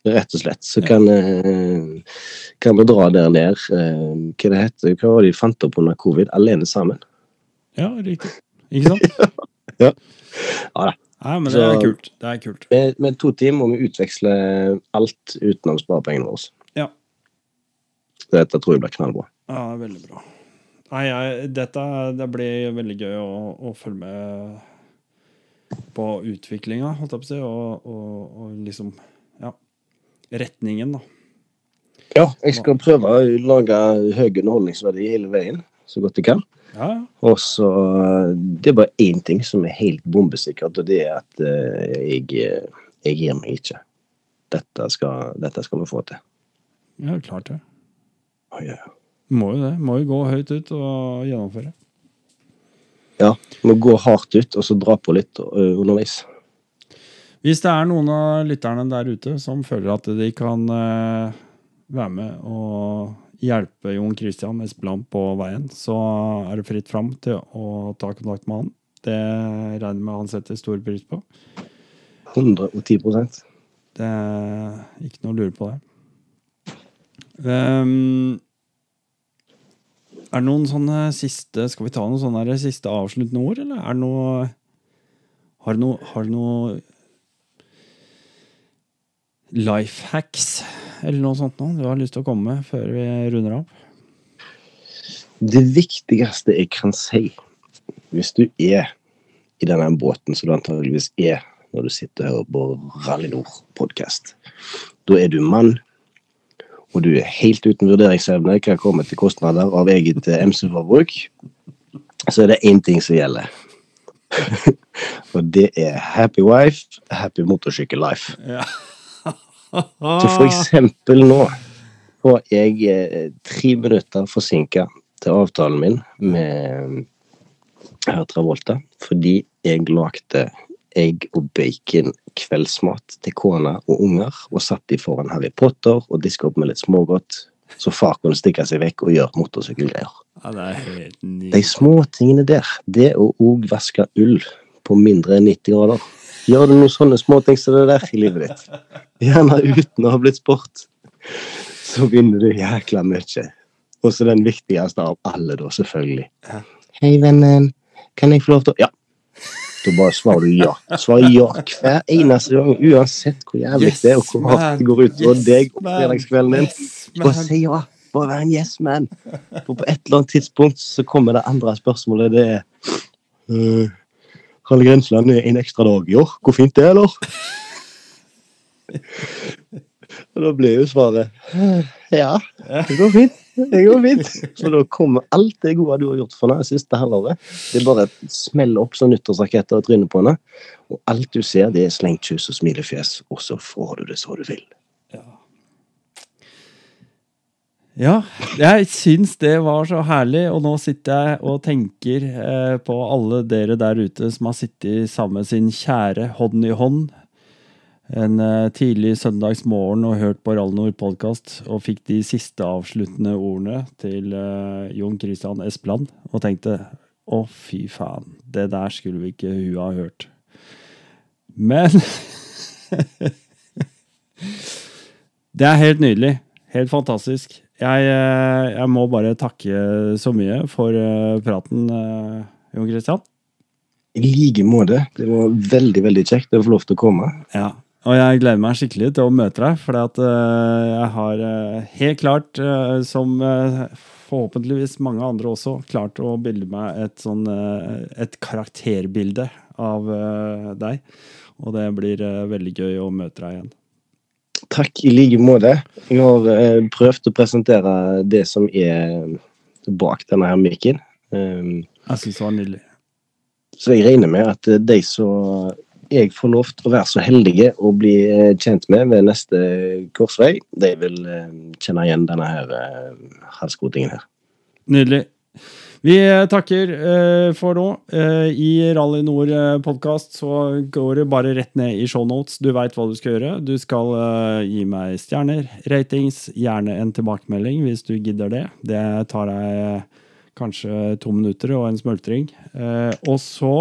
rett og slett. Så kan, eh, kan, vi dra der ned. Eh, hva det heter Hva var det de fant opp under covid? Alene sammen. Ja, riktig. Ikke sant? ja. ja da. Nei, men det er kult. Det er kult. Med, med to team må vi utveksle alt utenom sparepengene våre. Ja. Dette tror jeg blir knallbra. Ja, veldig bra. Nei, jeg, dette det blir veldig gøy å, å følge med på utviklinga, holdt jeg på å si, og, og, og liksom retningen, da. Ja, jeg skal prøve å lage høy underholdningsverdi hele veien, så godt jeg kan. Ja. Og så Det er bare én ting som er helt bombesikkert, og det er at uh, jeg, jeg gir meg ikke. Dette skal, dette skal vi få til. Ja, klart det. Oh, ja. Må jo det. Må jo gå høyt ut og gjennomføre. Ja. Må gå hardt ut, og så dra på litt underveis. Hvis det er noen av lytterne der ute som føler at de kan uh, være med og hjelpe Jon Christian Espeland på veien, så er det fritt fram til å ta kontakt med han. Det regner med han setter stor pris på. 110% Det er ikke noe å lure på der. Um, er det noen sånne siste Skal vi ta noen sånne siste avsluttende ord, eller er det noe Har du noe, har du noe life hacks eller noe sånt noe du har lyst til å komme med før vi runder av? Det viktigste jeg kan si, hvis du er i denne båten som du antageligvis er når du sitter og hører på Rally Nord-podkast, da er du mann, og du er helt uten vurderingsevne hva kommer til kostnader av eget eh, MC-forbruk, så er det én ting som gjelder. og det er happy wife, happy motorsykkel life. Ja. Så for eksempel nå var jeg eh, tre minutter forsinka til avtalen min med Herr Travolta fordi jeg lagde egg og bacon kveldsmat til kona og unger, og satt de foran Harry Potter og diska opp med litt smågodt, så far kunne stikke seg vekk og gjøre motorsykkelgreier. Ja, De småtingene der, det å òg vaske ull på mindre enn 90 grader Gjør du noen sånne småting som det der i livet ditt, gjerne uten å ha blitt sport, så vinner du jækla mye. Og så den viktigste av alle, da, selvfølgelig. Hei, vennen. Kan jeg få lov til å Ja, da bare svarer du ja. Svar ja hver eneste gang, uansett hvor jævlig yes, det er, og hvor hardt det går ut over yes, deg og fredagskvelden din. Yes, bare si ja. Bare vær en yes man. For på et eller annet tidspunkt så kommer det andre spørsmålet. Det er uh, Kalle Grensland en ekstra dag i år. Hvor fint det er, eller? Og da ble jo svaret ja, det går fint. Det går fint. Så da kommer alt det gode du har gjort for det siste halvåret. Det er bare smeller opp som nyttårsraketter i trynet på henne. Og alt du ser, det er slengt kyss og smilefjes, og så får du det så du vil. Ja. jeg syns det var så herlig, og nå sitter jeg og tenker eh, på alle dere der ute som har sittet sammen med sin kjære hånd i hånd en uh, tidlig søndagsmorgen og hørt på Rallnord podkast og fikk de siste avsluttende ordene til uh, Jon Christian Espeland og tenkte å, fy faen, det der skulle vi ikke hun ha hørt. Men Det er helt nydelig. Helt fantastisk. Jeg, uh, jeg, må bare takke så mye for praten, Jon Christian. I like måte. Det var veldig veldig kjekt å få lov til å komme. Ja, og jeg gleder meg skikkelig til å møte deg, for jeg har helt klart, som forhåpentligvis mange andre også, klart å bilde meg et, sånn, et karakterbilde av deg. Og det blir veldig gøy å møte deg igjen. Takk i like måte. Jeg har prøvd å presentere det som er bak denne her mikken. Um, jeg syns det var nydelig. Så jeg regner med at de som jeg får lov til å være så heldige å bli eh, kjent med ved neste korsvei, de vil eh, kjenne igjen denne her eh, halskrotingen her. Nydelig. Vi takker for nå. I Rally Nord-podkast så går det bare rett ned i shownotes. Du veit hva du skal gjøre. Du skal gi meg stjerner, ratings, gjerne en tilbakemelding hvis du gidder det. Det tar deg kanskje to minutter og en smultring. Og så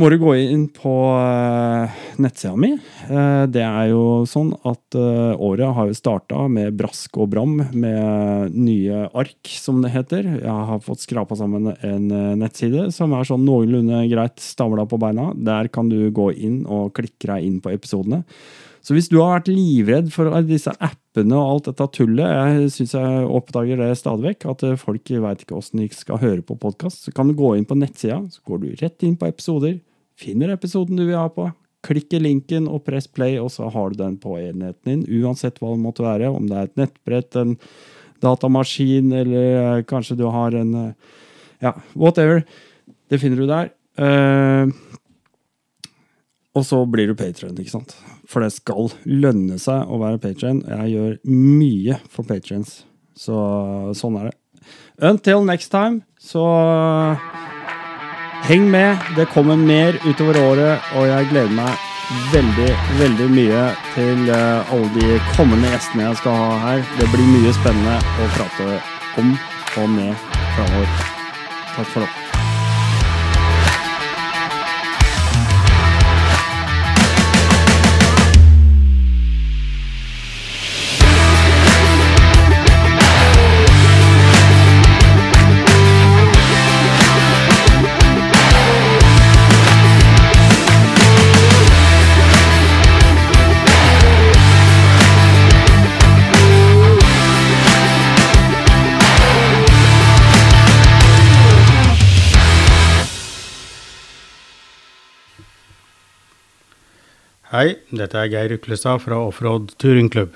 må du gå inn på uh, nettsida mi. Uh, det er jo sånn at uh, året har jo starta med brask og bram med nye ark, som det heter. Jeg har fått skrapa sammen en nettside som er sånn noenlunde greit stamla på beina. Der kan du gå inn og klikke deg inn på episodene. Så hvis du har vært livredd for disse appene og alt dette tullet, jeg syns jeg oppdager det stadig vekk, at folk veit ikke åssen de skal høre på podkast, så kan du gå inn på nettsida, så går du rett inn på episoder, finner episoden du vil ha på, klikker linken og press play, og så har du den på enheten din, uansett hva det måtte være, om det er et nettbrett, en datamaskin, eller eh, kanskje du har en eh, Ja, whatever. Det finner du der. Uh, og så blir du patron, ikke sant? For det skal lønne seg å være patrion. Jeg gjør mye for patrions. så sånn er det. Until next time, så heng med. Det kommer mer utover året, og jeg gleder meg veldig, veldig mye til alle de kommende gjestene jeg skal ha her. Det blir mye spennende å prate om og med framover. Takk for nå. Hei, dette er Geir Uklestad fra Offroad Turingklubb.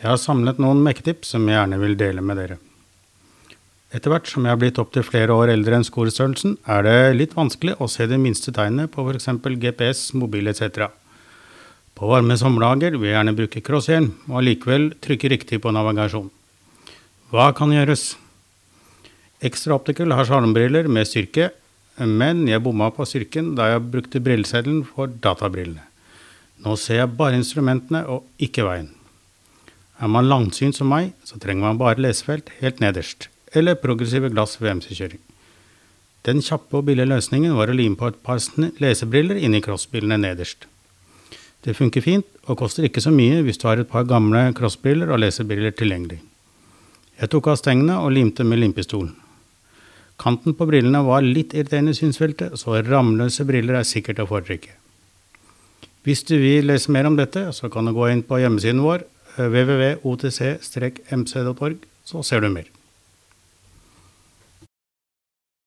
Jeg har samlet noen mekketips som jeg gjerne vil dele med dere. Etter hvert som jeg har blitt opptil flere år eldre enn skolestørrelsen, er det litt vanskelig å se de minste tegnene på f.eks. GPS, mobil etc. På varme sommerdager vil jeg gjerne bruke crosshjelm, og allikevel trykke riktig på navigasjon. Hva kan gjøres? Extra Optical har sjarmbriller med styrke, men jeg bomma på styrken da jeg brukte brilleseddelen for databrillene. Nå ser jeg bare instrumentene og ikke veien. Er man langsynt som meg, så trenger man bare lesefelt helt nederst, eller progressive glass ved MC-kjøring. Den kjappe og billige løsningen var å lime på et par lesebriller inni crossbrillene nederst. Det funker fint, og koster ikke så mye hvis du har et par gamle crossbriller og lesebriller tilgjengelig. Jeg tok av stengene og limte med limpistolen. Kanten på brillene var litt irriterende i synsfeltet, så ramløse briller er sikkert å foretrekke. Hvis du vil lese mer om dette, så kan du gå inn på hjemmesiden vår eh, www.otc-mc.org, så ser du mer.